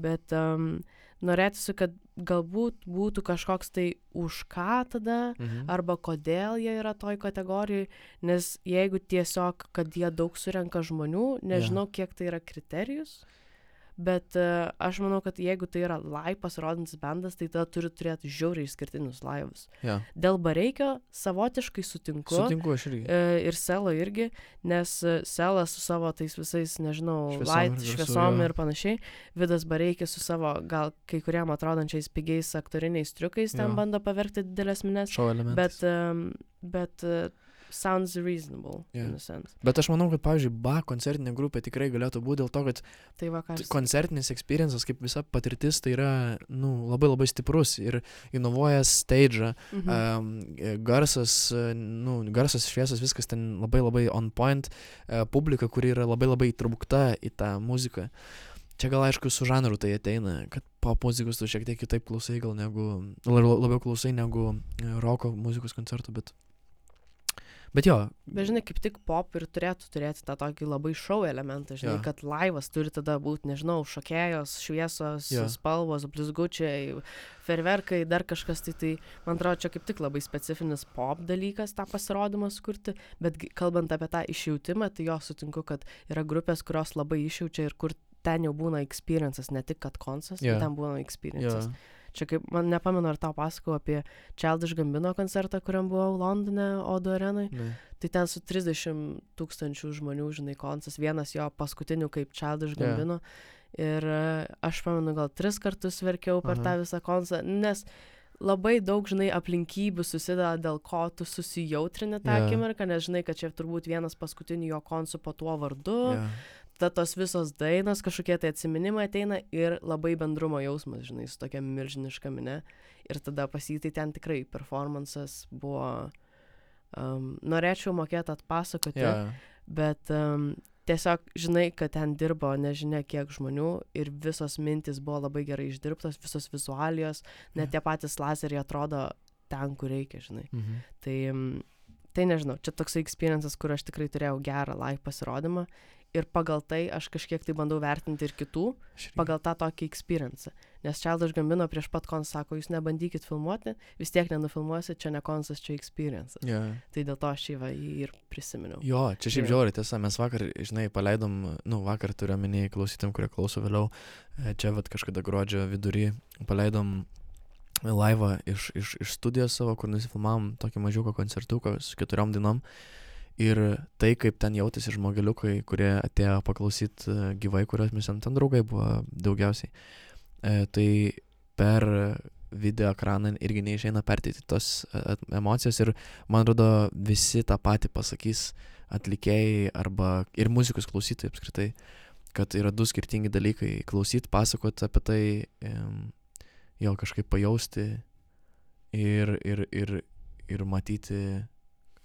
bet um, norėtųsi, kad galbūt būtų kažkoks tai už ką tada Mhm. arba kodėl jie yra toj kategorijai, nes jeigu tiesiog, kad jie daug surenka žmonių, nežinau, yeah. kiek tai yra kriterijus, bet uh, aš manau, kad jeigu tai yra live pasirodantis bandas, tai tada turi turėti žiauriai išskirtinius laivus. Jo. Dėl Bareikio savotiškai sutinku. Sutinku aš irgi. E, ir Selo irgi, nes e, Selas su savo tais visais, nežinau, Šviesom light, ir šviesom ir panašiai, Vidas Bareikis su savo gal kai kuriam atrodančiais pigiais aktoriniais triukais ten Jo. bando pavergti didelės minės, bet, bet sounds reasonable Jo. in a sense. Bet aš manau, kad, pavyzdžiui, ba koncertinė grupė tikrai galėtų būti dėl to, kad Tai va, koncertinis experiences, kaip visa patirtis, tai yra, nu, labai labai stiprus ir inovuoja stage, mhm. um, garsas, e, nu, garsas šviesas, viskas ten labai labai on point, uh, publika, kuri yra labai labai įtraukta į tą muziką. Čia gal aišku su žanru tai ateina, kad pop muzikos tu šiek tiek kitaip klausai gal negu, la- labiau klausai negu roko muzikos koncertų, bet, Bet jo, Bet žinai, kaip tik pop ir turėtų turėti tą tokį labai šau elementą, žinai, Jo. kad laivas turi tada būti, nežinau, šokėjos, šviesos, Jo. spalvos, blizgučiai, ferverkai, dar kažkas, tai tai, man atrodo, čia kaip tik labai specifinis pop dalykas tą pasirodymą sukurti, bet kalbant apie tą išjautimą, tai jo sutinku, kad yra grupės, kurios labai išjaučia ir kur ten jau būna experiences, ne tik kad koncas, Jo. bet ten būna experiences. Čia kaip, man nepamenu, ar tau pasakau apie Childish Gambino koncertą, kuriam buvau Londone, Odo arenai. ne. Tai ten su 30 tūkstančių žmonių, žinai, koncas, vienas jo paskutinių kaip Childish. Gambino. Ir e, aš pamenu, gal tris kartus verkiau per Aha. tą visą koncą, nes labai daug, žinai, aplinkybių susideda, dėl ko tu susijautrini tą Jo. akimirką, nes žinai, kad čia turbūt vienas paskutinių jo koncų po tuo vardu, Jo. Tada tos visos dainos, kažkokie tai atsiminimai ateina ir labai bendrumo jausmas, žinai, su tokia milžiniška minė. Ir tada pasitai ten tikrai performances buvo, um, norėčiau mokėti atpasakoti, Jo. bet um, tiesiog žinai, kad ten dirbo nežinia kiek žmonių ir visos mintis buvo labai gerai išdirbtos, visos vizualijos, net Jo. tie patys lazeriai atrodo ten, kur reikia, žinai. Mhm. Tai, mm, tai nežinau, čia toksai experiences, kur aš tikrai turėjau gerą live pasirodymą ir pagal tai aš kažkiek tai bandau vertinti ir kitų, pagal tą tokį experience. Nes Čeldas Gambino prieš pat konsą sako, jūs nebandykit filmuoti, vis tiek nenufilmuosit, čia ne konsas, čia experience. Jo. Tai dėl to aš jį, ir prisiminiau. Jo, čia šiaip žiauri tiesa, mes vakar, žinai, paleidom, nu, vakar turiu minėjai klausytėm, kurie klauso vėliau, e, čia vad kažkada gruodžio vidury, paleidom laivą iš, iš, iš studijos savo, kur nusifilmavom tokį mažiuką koncertuką su keturiom dainom. Ir tai, kaip ten jautėsi žmogeliukai, kurie atėjo paklausyti gyvai, kuriuos mes ten, draugai buvo daugiausiai. E, tai per video ekraną irgi neišeina perteikti tos e, emocijos ir man atrodo visi tą patį pasakys atlikėjai arba ir muzikos klausytojai apskritai, kad yra du skirtingi dalykai - klausyti, pasakoti apie tai, jo kažkaip pajausti ir, ir, ir, ir matyti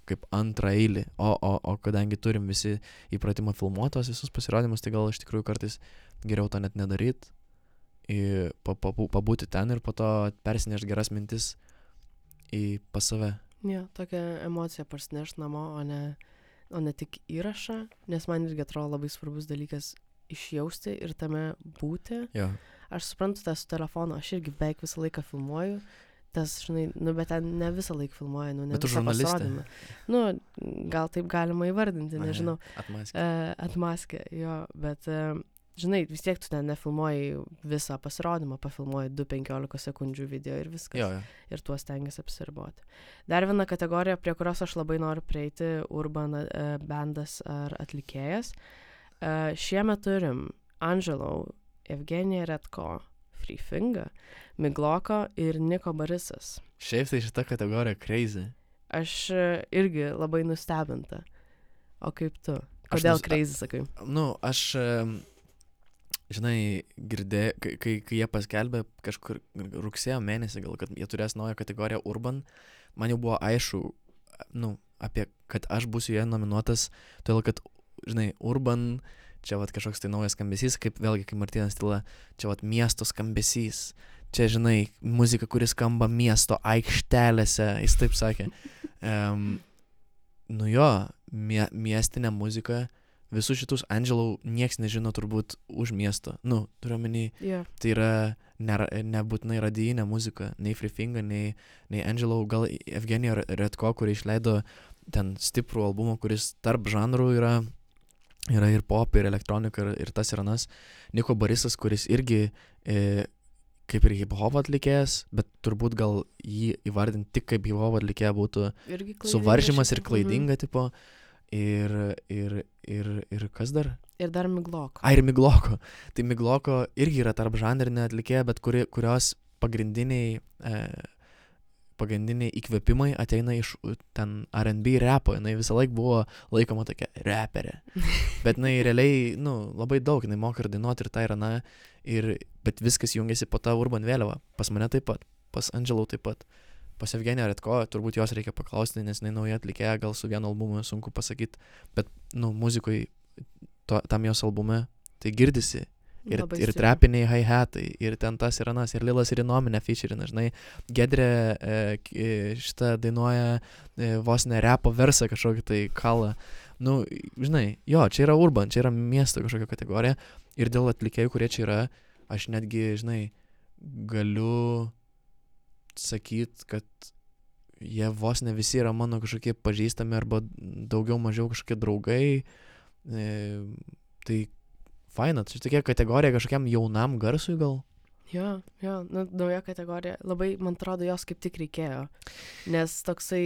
kaip antrą eilį. O, o, o kadangi turim visi įpratimą filmuotos visus pasirodymus, tai gal iš tikrųjų kartais geriau to net nedaryt, pabūti ten ir po to persinešti geras mintis į pas save. Jo, tokia emocija parsineš namo, o ne, o ne tik įrašą, nes man irgi atrodo labai svarbus dalykas išjausti ir tame būti. Jo. Aš suprantu tą su telefonu, aš irgi beveik visą laiką filmuoju. Tas, žinai, nu, bet ten ne visą laiką filmuoju, nu, ne Bet visą pasirodymą. Nu, gal taip galima įvardinti, nežinau. Atmaskė. E, atmaskė, jo, bet, e, žinai, vis tiek tu ten nefilmuoji visą pasirodymą, pafilmuoji 2-15 sekundžių video ir viskas. Jo, jo. Ir tuos tengiasi apsiriboti. Dar viena kategorija, prie kurios aš labai noriu prieiti - urban e, bandas ar atlikėjas. E, šiemet turim Angelo, Evgenija Redko, Free Finger, Migloko ir Niko Barisas. Šiaip tai šita kategorija crazy. Aš e, irgi labai nustebinta. O kaip tu? Kodėl nus- crazy sakai? Nu, aš, žinai, girdėjau, kai, kai, kai jie paskelbė kažkur rugsėjo mėnesį, gal kad jie turės naują kategoriją Urban, man jau buvo aišku, nu, apie, kad aš būsiu joje nominuotas, todėl kad, žinai, Urban, čia vat kažkoks tai naujas skambesys, kaip vėlgi, kaip Martinas Tila, čia vat miesto skambesys, čia, žinai, muzika, kuris skamba miesto aikštelėse, jis taip sakė. [laughs] Um, nu jo, mie, miestinė muzika, visus šitus Angelų nieks nežino turbūt už miesto. Nu, turiu menį, Jo. tai yra nebūtinai radijinė muzika, nei Freefinga, nei, nei Angelų, gal Evgenija Redko, kuri išleido ten stiprų albumą, kuris tarp žanrų yra, yra ir pop, ir elektronika, ir, ir tas ir anas. Niko Barisas, kuris irgi e, kaip ir hip-hop atlikėjas, bet turbūt gal jį įvardinti tik kaip hip-hop atlikėją būtų suvaržymas ir šiaip. klaidinga, tipo. Ir, ir, ir, ir kas dar? Mhm. Ir dar Migloko. Ai, ir Migloko. Tai Migloko irgi yra tarp žanrinė atlikėja, bet kuri, kurios pagrindiniai, e, pagrindiniai įkvėpimai ateina iš ten RB repo. Jis visą laiką buvo laikoma tokia reperė. [laughs] Bet jinai realiai, nu, labai daug, jinai moka ir dainuoti ir tai yra, na, ir, bet viskas jungiasi po tą urban vėliavą. Pas mane taip pat, pas Angelų taip pat. Pas Evgeniją Retko, turbūt jos reikia paklausti, nes jinai nauja atlikėja, gal su vienu albumu sunku pasakyti, bet, nu, muzikui, to, tam jos albume, tai girdisi ir, Labai ir trepiniai hi-hatai, ir ten tas ir anas, ir Lilas ir Inominė featurina, žinai, Gedrė e, e, šitą dainuoja e, vos ne repo versą kažkokį tai kalą. Nu, žinai, jo, čia yra urban, čia yra miesto kažkokia kategorija ir dėl atlikėjų, kurie čia yra, aš netgi, žinai, galiu sakyti, kad jie vos ne visi yra mano kažkokie pažįstami arba daugiau mažiau kažkokie draugai. E, tai faina, tai tokia kategorija kažkokiam jaunam garsui gal. Jo, jo, nu, nauja kategorija. Labai, man atrodo, jos kaip tik reikėjo. Nes toksai,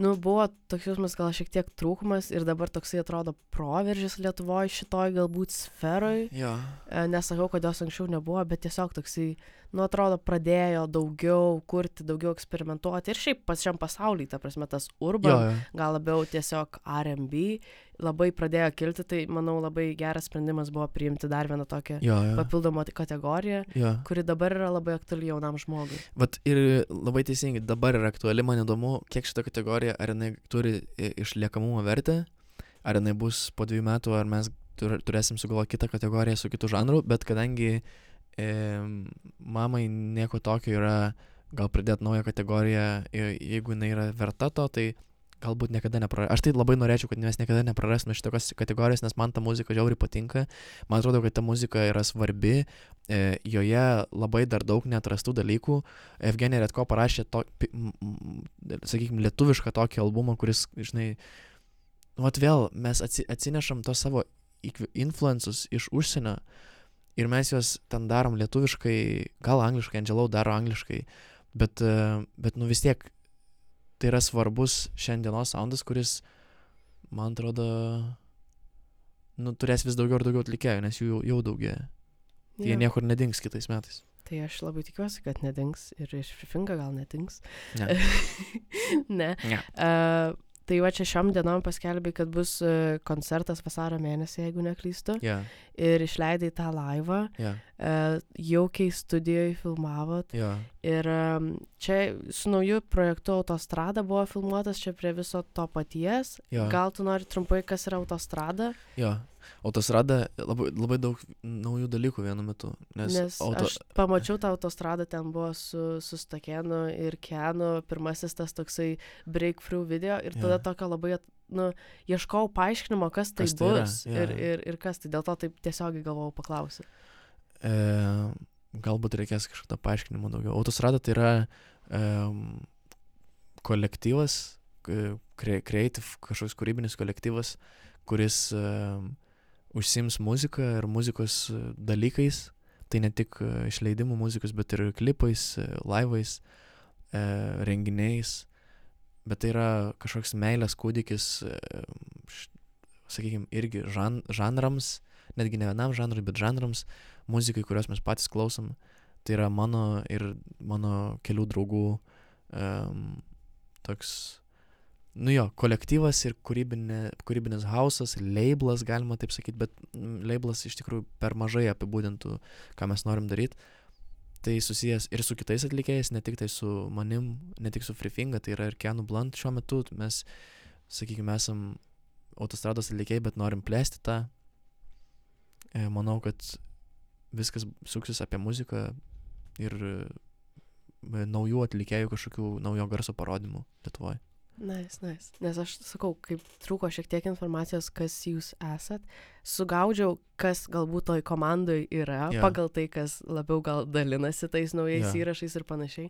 nu, buvo toks jausmas gal šiek tiek trūkumas ir dabar toksai atrodo proveržis Lietuvoje šitoj galbūt sferoj. Jo. E, Nesakau, kad jos anksčiau nebuvo, bet tiesiog toksai, nu, atrodo, pradėjo daugiau kurti, daugiau eksperimentuoti. Ir šiaip pačiam pasaulyje, ta prasme, tas urban, Jo, jo. gal labiau tiesiog RB labai pradėjo kilti, tai manau labai geras sprendimas buvo priimti dar vieną tokią Jo, jo. papildomą kategoriją, jo. kuri dabar yra labai aktuali jaunam žmogui. Vat ir labai teisingai, dabar yra aktuali, man įdomu, kiek šita kategorija, ar jinai turi išliekamumo vertę, ar jinai bus po dviejų metų, ar mes tur, turėsim sugalvoti kitą kategoriją su kitu žanru, bet kadangi e, mamai nieko tokio yra, gal pridėti naują kategoriją, jeigu jinai yra verta to, tai galbūt niekada neprarasime. Aš tai labai norėčiau, kad mes niekada neprarastume šitokios kategorijos, nes man ta muzika žiauriai patinka. Man atrodo, kad ta muzika yra svarbi, e, joje labai dar daug neatrastų dalykų. Evgenija Redko parašė, to, sakykime, lietuvišką tokį albumą, kuris, žinai, nu, vėl mes atsi, atsinešam tos savo influences iš užsienio ir mes juos ten darom lietuviškai, gal angliškai, Angelau daro angliškai, bet, e, bet nu vis tiek tai yra svarbus šiandienos soundas, kuris, man atrodo, nu, turės vis daugiau ir daugiau atlikėjų, nes jų jau, jau daugėja. Jie Jo. niekur nedings kitais metais. Tai aš labai tikiuosi, kad nedings ir iš Frifinga gal nedings. Ne. [laughs] ne. Ne. Uh, tai va čia šiom dienom paskelbė, kad bus uh, koncertas vasario mėnesį, jeigu neklystu. Ja, Ir išleidai tą laivą, ja, uh, jaukiai studijoje filmavot. ja. Ir um, čia su nauju projektu Autostrada buvo filmuotas čia prie viso to paties. Jo. Gal tu nori trumpai, kas yra Autostrada? Jo, autostrada labai, labai daug naujų dalykų vienu metu. Nes, Nes auto... aš pamačiau tą autostradą, ten buvo su, su Stakenu ir Kenu, pirmasis tas toksai breakthrough video ir tada Jo. tokio labai, nu, ieškau paaiškinimo, kas tai Kas tai yra, bus jo. ir, ir, ir kas tai, dėl to taip tiesiogiai galvojau paklausyti. E, galbūt reikės kažkokio paaiškinimo daugiau. Autostrada tai yra e, kolektyvas, creative, kažkoks kūrybinis kolektyvas, kuris e, užsims muziką ir muzikos e, dalykais. Tai ne tik e, išleidimų muzikos, bet ir klipais, e, laivais, e, renginiais. Bet tai yra kažkoks meilės kūdikis, e, sakykime, irgi žan, žanrams, netgi ne vienam žanrui, bet žanrams, muzikai, kurios mes patys klausom. Tai yra mano ir mano kelių draugų um, toks, nu jo, kolektyvas ir kūrybinė, kūrybinis hausas, labelas, galima taip sakyti, bet mm, labelas iš tikrųjų per mažai apibūdintų, ką mes norim daryti. Tai susijęs ir su kitais atlikėjais, ne tik tai su manim, ne tik su Freefinga, tai yra ir Kenu Blunt šiuo metu. Mes, sakykime, esam autostrados atlikėjai, bet norim plėsti tą. E, manau, kad viskas suksis apie muziką ir e, naujų atlikėjų kažkokių naujo garso parodymų Lietuvoje. Nais, nais. Nes aš sakau, kaip trūko šiek tiek informacijos, kas jūs esat, sugaudžiau, kas galbūt toj komandai yra, yeah. pagal tai, kas labiau gal dalinasi tais naujais yeah. įrašais ir panašiai.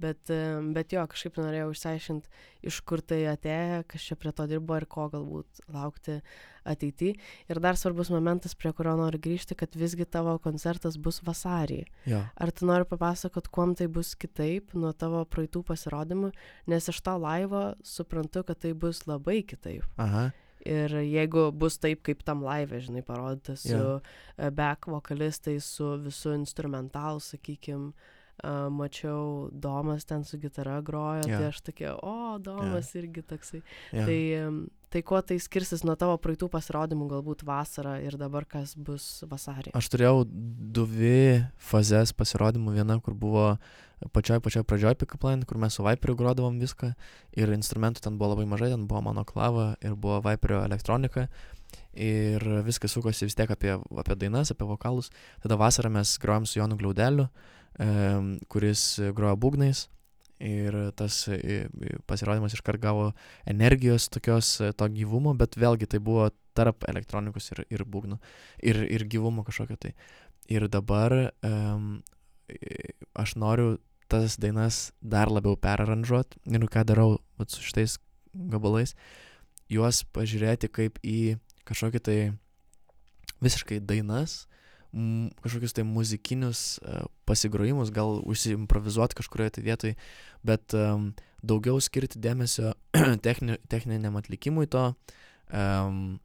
Bet, bet jo, kažkaip norėjau išsiaiškinti, iš kur tai atėjo, kas čia prie to dirbo ir ko galbūt laukti ateityje. Ir dar svarbus momentas, prie kurio noriu grįžti, kad visgi tavo koncertas bus vasarį. Jo. Ar tu nori papasakot, kuom tai bus kitaip nuo tavo praeitų pasirodymų, nes iš to laivo suprantu, kad tai bus labai kitaip. Aha. Ir jeigu bus taip, kaip tam laive, žinai, parodyta su yeah. back vokalistais, su visu instrumentalu, sakykim, uh, mačiau Domas ten su gitara grojo, Jo. yeah. tai aš tokia, o, Domas yeah. irgi toksai. Jo. Tai, tai kuo tai skirsis nuo tavo praeitų pasirodymų, galbūt vasarą ir dabar kas bus vasarį? Aš turėjau dvi fazes pasirodymų. Viena, kur buvo pačioj pačioj pradžioj Pickup Line, kur mes su Viperiu grodavom viską ir instrumentų ten buvo labai mažai, ten buvo mano klava ir buvo Viperio elektronika. ir viskas sukosi vis tiek apie, apie dainas, apie vokalus. Tada vasarą mes grojom su Jonu Glaudeliu, kuris grojo būgnais ir tas pasirodymas iškart gavo energijos tokios to gyvumo, bet vėlgi tai buvo tarp elektronikos ir, ir būgnų ir, ir gyvumo kažkokio tai. Ir dabar um, aš noriu tas dainas dar labiau peraranžuoti ir ką darau vat, su šitais gabalais, juos pažiūrėti kaip į kažkokį tai visiškai dainas, kažkokius tai muzikinius uh, pasigrojimus, gal užsiimprovizuoti kažkurioje tai vietoje, bet um, daugiau skirti dėmesio [clears throat] techni, techniniam atlikimui to, um,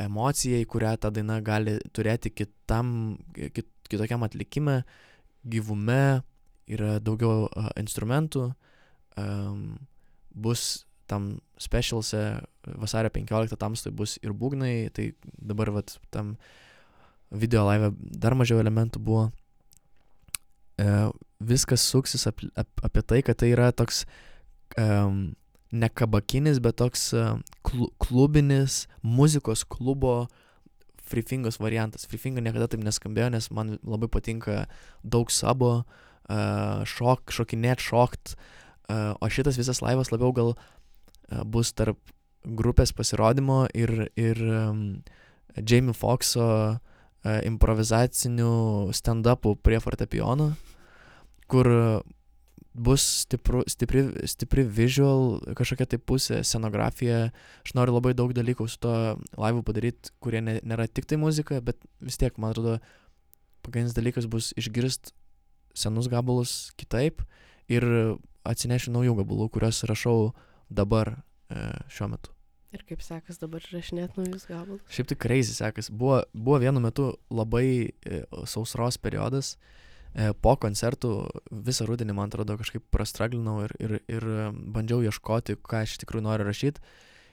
emocijai, kurią ta daina gali turėti kitam, kit, kitokiam atlikime, gyvume, yra daugiau uh, instrumentų, um, bus tam specialse vasario 15 tamstai bus ir būgnai, tai dabar vat tam video live dar mažiau elementų buvo. E, viskas suksis ap, ap, apie tai, kad tai yra toks um, ne kabakinis, bet toks uh, klubinis muzikos klubo freefingos variantas. Freefinga niekada taip neskambėjo, nes man labai patinka daug sabo, uh, šok, šokinėt, šokt, uh, o šitas visas laivas labiau gal uh, bus tarp grupės pasirodymo ir, ir um, Jamie Foxo uh, improvizacinių stand-upų prie fortepijono, kur bus stipru, stipri, stipri visual kažkokia tai pusė, scenografija. Aš noriu labai daug dalykų su to laivu padaryti, kurie ne, nėra tik tai muzika, bet vis tiek, man atrodo, pagrindinis dalykas bus išgirst senus gabalus kitaip ir atsinešiu naujų gabalų, kuriuos rašau dabar e, šiuo metu. Ir kaip sekas dabar rašinėti naujus gabalus? Šiaip tik kreizį sekas. Buvo, buvo vienu metu labai e, sausros periodas, E, po koncertų visą rudenį, man atrodo, kažkaip prastraglinau ir, ir, ir bandžiau ieškoti, ką aš iš tikrųjų noriu rašyti.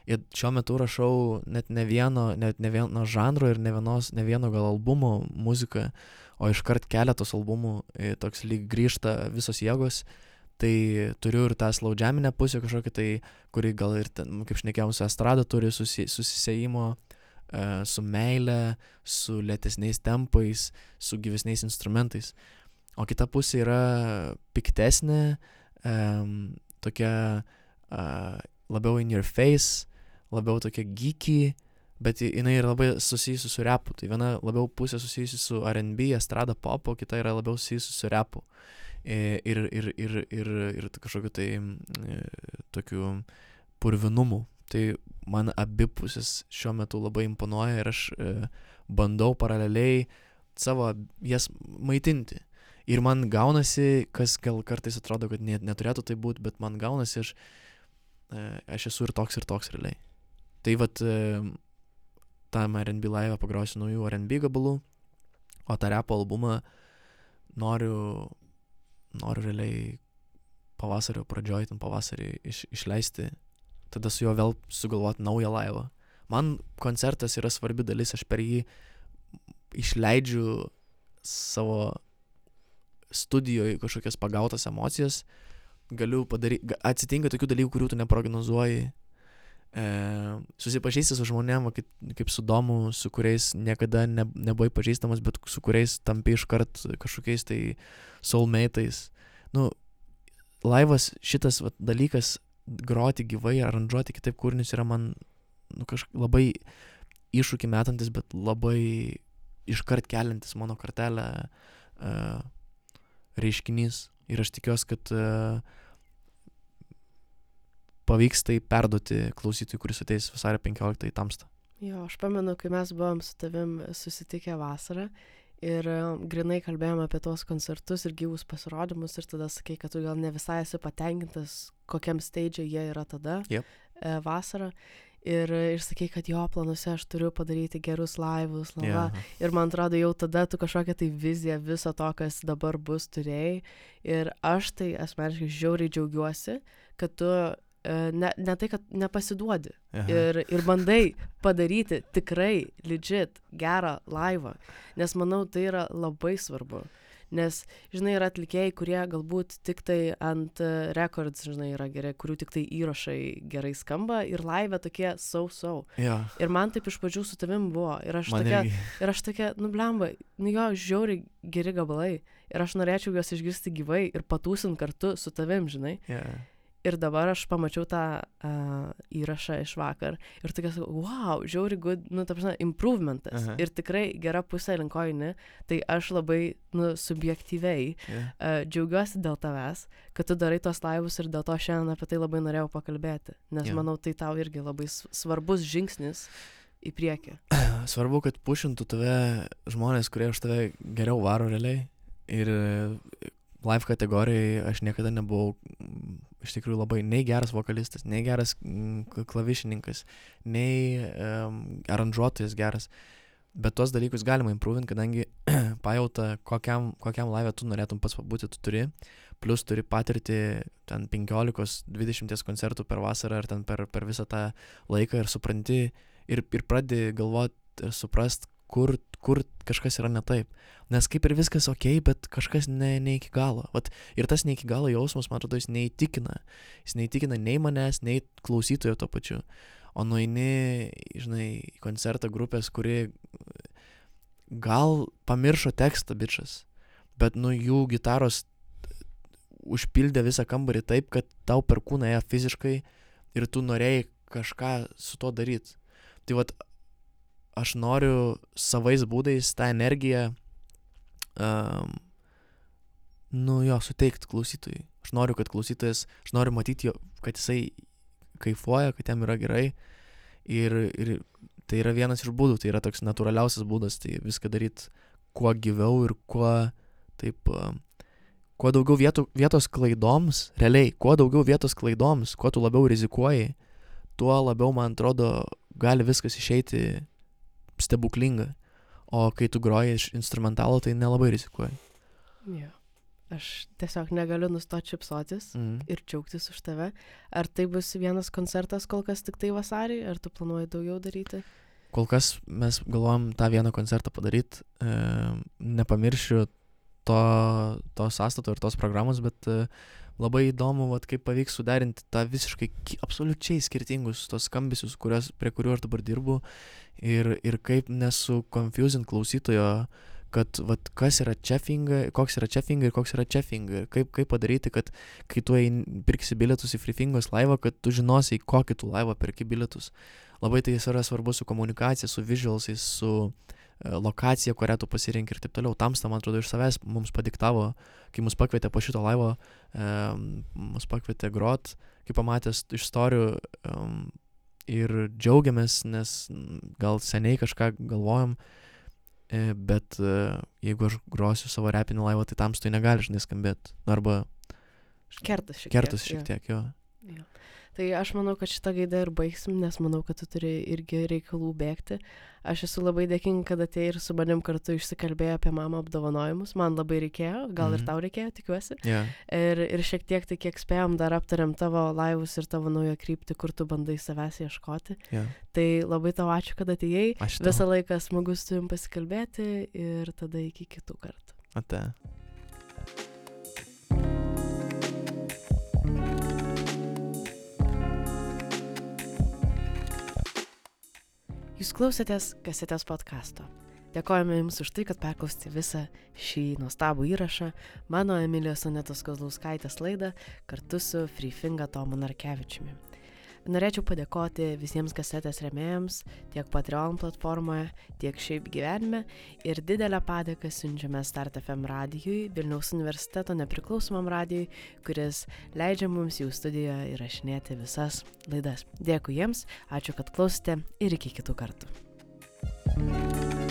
Ir šiuo metu rašau net ne vieno, net ne vieno žanro ir ne, vienos, ne vieno gal albumo muziką, o iškart keletos albumų, e, toks lyg grįžta visos jėgos. Tai turiu ir tą slaudžiaminę pusę kažkokią, tai, kuri gal ir, ten, kaip šnekėjom, su estrada turi susi, susisėjimo e, su meile, su lėtesniais tempais, su gyvesniais instrumentais o kita pusė yra piktesnė, um, tokia uh, labiau in your face, labiau tokia geeky, bet jinai yra labai susijusi su repu. Tai viena labiau pusė susijusi su RB, estrada pop, o kita yra labiau susijusi su repu. Ir, ir, ir, ir, ir kažkokiu tai e, tokiu purvinumu. Tai man abipusės šiuo metu labai imponuoja ir aš e, bandau paraleliai savo jas maitinti. Ir man gaunasi, kas gal kartais atrodo, kad net, neturėtų tai būti, bet man gaunasi, aš, e, aš esu ir toks, ir toks realiai. Tai vad, e, tam RB live pagrosiu naujų RB gabalų, o tą repo albumą noriu, noriu realiai pavasario pradžioj, tam pavasarį iš, išleisti, tada su juo vėl sugalvoti naują laivą. Man koncertas yra svarbi dalis, aš per jį išleidžiu savo studijoje kažkokias pagautas emocijas, galiu padaryti, atsitinka tokių dalykų, kurių tu neprognozuoji. E, susipažįsti su žmonėm, kaip, kaip su domu, su kuriais niekada ne, nebuvai pažįstamas, bet su kuriais tampi iškart kažkokiais tai soulmate'ais. Nu, laivas šitas va, dalykas groti gyvai, aranžuoti kitaip kūrinius yra man nu, kažkaip labai iššūkį metantis, bet labai iškart keliantis mano kartelę uh, reiškinys ir aš tikiuosi, kad uh, pavyks tai perduoti klausytojui, kuris ateis vasario 15 į tamstą. Jo, aš pamenu, kai mes buvom su tavim susitikę vasarą ir uh, grinai kalbėjome apie tos koncertus ir gyvus pasirodymus ir tada sakai, kad tu gal ne visai esi patenkintas, kokiam stage jie yra tada yep. uh, vasarą ir, ir sakei, kad jo planuose aš turiu padaryti gerus laivus, lava. Yeah. Ir man atrodo, jau tada tu kažkokią tai viziją viso to, kas dabar bus, turėjai. Ir aš tai asmeniškai žiauriai džiaugiuosi, kad tu e, ne, ne tai, kad nepasiduodi Aha. ir, ir bandai padaryti tikrai legit gerą laivą, nes manau, tai yra labai svarbu. Nes, žinai, yra atlikėjai, kurie galbūt tik tai ant uh, records, žinai, yra gerai, kurių tik tai įrašai gerai skamba ir live tokie sau-sau. Jo. Ir man taip iš pradžių su tavim buvo. Ir aš tokia, ir aš tokia, nublemba, nu jo, žiauriai geri gabalai. Ir aš norėčiau juos išgirsti gyvai ir patūsint kartu su tavim, žinai. Ir dabar aš pamačiau tą uh, įrašą iš vakar ir tokia, wow, žiauri good, nu, ta prasme, improvementas. Aha. Ir tikrai gera pusė linkojini, tai aš labai, nu, subjektyviai Jo. uh, džiaugiuosi dėl tavęs, kad tu darai tos laivus ir dėl to šiandien apie tai labai norėjau pakalbėti. Nes Jo. manau, tai tau irgi labai svarbus žingsnis į priekį. [clears throat] Svarbu, kad pušintų tave žmonės, kurie už tave geriau varo realiai. Ir e, live kategorijai aš niekada nebuvau iš tikrųjų labai nei geras vokalistas, nei geras mm, klavišininkas, nei um, aranžuotojas geras. Bet tuos dalykus galima improvinti, kadangi [clears throat] pajauta, kokiam, kokiam laivė tu norėtum pats pabūti, tu turi. Plus turi patirti ten 15-20 koncertų per vasarą ar ten per, per visą tą laiką ir supranti ir, ir pradedi galvoti ir suprast, kur, kur kažkas yra ne taip. Nes kaip ir viskas ok, bet kažkas ne, ne iki galo. Vat, ir tas ne iki galo jausmas, man atrodo, jis neįtikina. Jis neįtikina nei manęs, nei klausytojo to pačiu. O nueini, žinai, į koncertą grupės, kuri gal pamiršo tekstą bičias, bet nu jų gitaros užpildė visą kambarį taip, kad tau per kūną ėjo fiziškai ir tu norėjai kažką su to daryti. Tai vad, aš noriu savais būdais tą energiją, um, nu jo, suteikti klausytojui. Aš noriu, kad klausytojas, aš noriu matyti, jo, kad jisai kaifuoja, kad jam yra gerai. Ir, ir tai yra vienas iš būdų, tai yra toks natūraliausias būdas, tai viską daryti kuo gyviau ir kuo taip, um, kuo daugiau vietų, vietos klaidoms, realiai, kuo daugiau vietos klaidoms, kuo tu labiau rizikuoji, tuo labiau, man atrodo, gali viskas išeiti stebuklinga. O kai tu groji iš instrumentalo, tai nelabai rizikuoji. Ja. Aš tiesiog negaliu nustoti šipsotis Mm. ir džiaugtis už tave. Ar tai bus vienas koncertas kol kas tik tai vasarį, ar tu planuoji daugiau daryti? Kol kas mes galvojam tą vieną koncertą padaryti. E, nepamiršiu to, to sąstato ir tos programos, bet e, labai įdomu, vat, kaip pavyks suderinti tą visiškai absoliučiai skirtingus tos skambesius, kurios, prie kurių aš dabar dirbu ir, ir kaip nesukonfusint klausytojo, kad vat, kas yra čefinga, koks yra čefinga ir koks yra čefinga. Kaip, kaip padaryti, kad kai tu ein- pirksi bilietus į Freefingos laivą, kad tu žinosi, į kokį tu laivą perki bilietus. Labai tai yra svarbu su komunikacija, su visualsais, su e, lokacija, kurią tu pasirinkai ir taip toliau. Tamsta, man atrodo, iš savęs mums padiktavo, kai mus pakvietė po šito laivo, e, mus pakvietė grot, kai pamatęs istorijų e, ir džiaugiamės, nes mm, gal seniai kažką galvojom, e, bet e, jeigu aš grosiu savo repinį laivą, tai tamstui negali, žinai, skambėti. Arba Kertas šiek tiek. kertus šiek jo. tiek, jo. Jo. Tai aš manau, kad šitą gaidą ir baigsim, nes manau, kad tu turi irgi reikalų bėgti. Aš esu labai dėkinga, kad atėjai ir su manim kartu išsikalbėjai apie mamo apdovanojimus. Man labai reikėjo, gal ir Mhm. tau reikėjo, tikiuosi. Yeah. Ir, ir šiek tiek, tai kiek spėjom, dar aptariam tavo laivus ir tavo naują kryptį, kur tu bandai savęs ieškoti. Yeah. Tai labai tau ačiū, kad atėjai. Aš Visą laiką smagu su jum pasikalbėti ir tada iki kitų kartų. Ate. Jūs klausėtės kasetės podkasto. Dėkojame Jums už tai, kad perklausėte visą šį nuostabų įrašą, mano Emilijos Sonetos Kozlauskaitės laidą kartu su Freefinga Tomu Narkevičiumi. Norėčiau padėkoti visiems kasetės remėjams tiek Patreon platformoje, tiek šiaip gyvenime ir didelę padėką siunčiame Start FM radijui, Vilniaus universiteto nepriklausomam radijui, kuris leidžia mums jų studijoje įrašinėti visas laidas. Dėkui jiems, ačiū, kad klausėte ir iki kitų kartų.